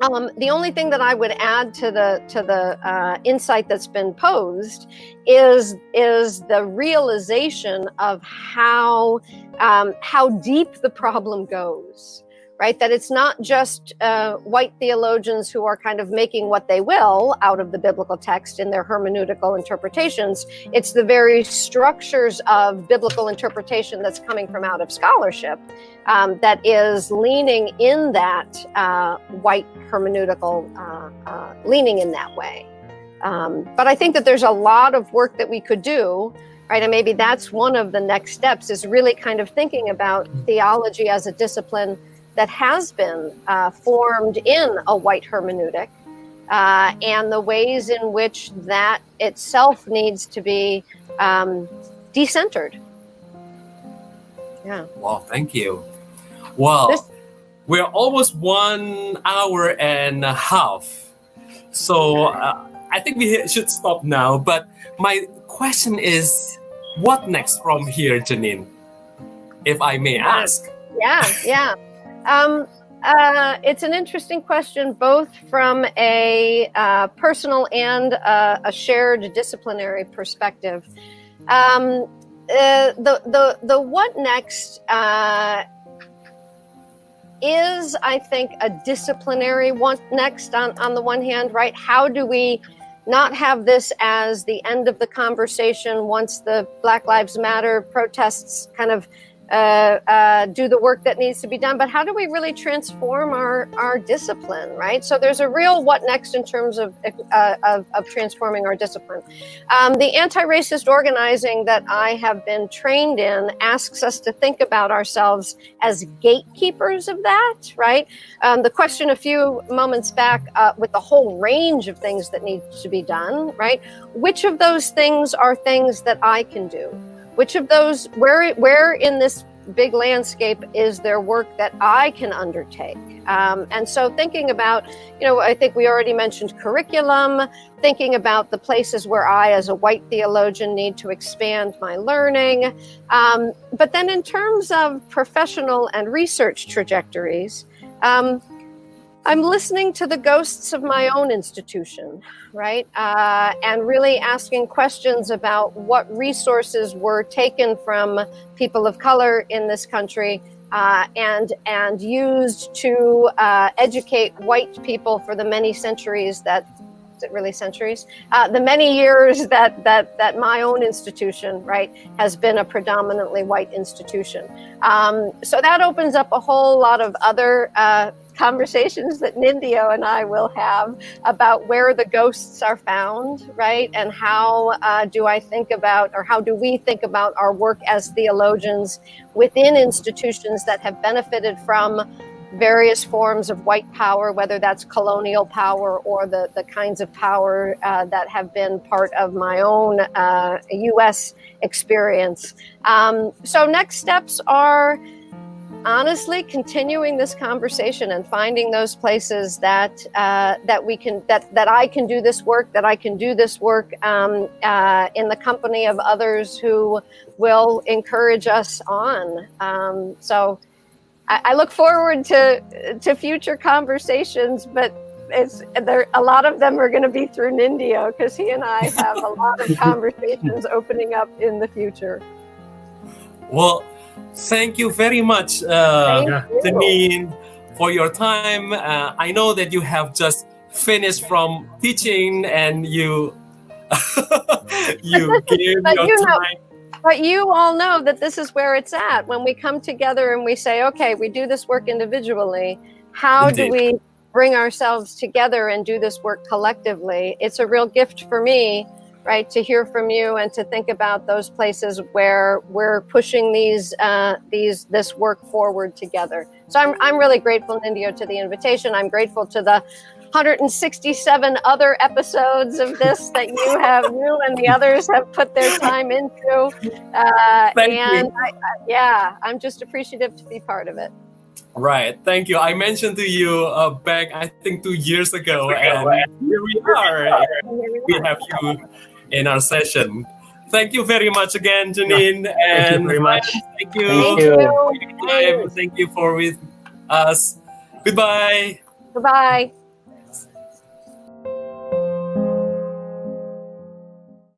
um, the only thing that I would add to the to the uh, insight that's been posed is is the realization of how um, how deep the problem goes. Right, that it's not just uh, white theologians who are kind of making what they will out of the biblical text in their hermeneutical interpretations. It's the very structures of biblical interpretation that's coming from out of scholarship um, that is leaning in that uh, white hermeneutical, uh, uh, leaning in that way. Um, but I think that there's a lot of work that we could do, right? And maybe that's one of the next steps is really kind of thinking about theology as a discipline that has been uh, formed in a white hermeneutic. Uh, and the ways in which that itself needs to be um, decentered. Yeah. Wow, thank you. Well, This- we're almost one hour and a half. So uh, I think we should stop now. But my question is what next from here, Jeannine? If I may ask. Yeah, yeah. (laughs) Um, uh, it's an interesting question, both from a uh, personal and a shared disciplinary perspective. Um, uh, the the the what next uh, is, I think, a disciplinary one next. On on the one hand, right? How do we not have this as the end of the conversation once the Black Lives Matter protests kind of uh, uh, do the work that needs to be done, but how do we really transform our, our discipline, right? So there's a real what next in terms of, uh, of, of, transforming our discipline. Um, the anti racist organizing that I have been trained in asks us to think about ourselves as gatekeepers of that, right? Um, the question a few moments back uh, with the whole range of things that need to be done, right? Which of those things are things that I can do? Which of those where where in this big landscape is there work that i can undertake? Um, and so thinking about you know i think we already mentioned curriculum thinking about the places where i as a white theologian need to expand my learning. Um, but then in terms of professional and research trajectories um, I'm listening to the ghosts of my own institution, right? Uh, and really asking questions about what resources were taken from people of color in this country uh, and and used to uh, educate white people for the many centuries that is it really centuries uh, the many years that that that my own institution right has been a predominantly white institution um, so that opens up a whole lot of other uh, conversations that Nindyo and I will have about where the ghosts are found, right? And how uh, do I think about, or how do we think about our work as theologians within institutions that have benefited from various forms of white power, whether that's colonial power or the, the kinds of power uh, that have been part of my own uh, U.S. experience. Um, so, next steps are honestly continuing this conversation and finding those places that uh, that we can that that I can do this work, that I can do this work um, uh, in the company of others who will encourage us on. Um, so I, look forward to to future conversations, but it's there. A lot of them are going to be through Nindyo because he and I have a lot of (laughs) conversations opening up in the future. Well, thank you very much, uh, Jeannine, for your time. Uh, I know that you have just finished from teaching and you (laughs) you (laughs) gave your you time. Know, but you all know that this is where it's at. When we come together and we say, okay, we do this work individually, how Indeed. do we bring ourselves together and do this work collectively? It's a real gift for me, right, to hear from you and to think about those places where we're pushing these uh, these this work forward together. So I'm I'm really grateful, Nindyo, to the invitation. I'm grateful to the 167 other episodes of this that you have, you and the others have put their time into. Uh, and I, yeah, I'm just appreciative to be part of it. Right. Thank you. I mentioned to you uh, back, I think, two years ago, and here we are. We have you in our session. Thank you very much again, Jeannine. Yeah. And thank you very much. Thank you. Thank you, thank you for with us. Goodbye. Goodbye.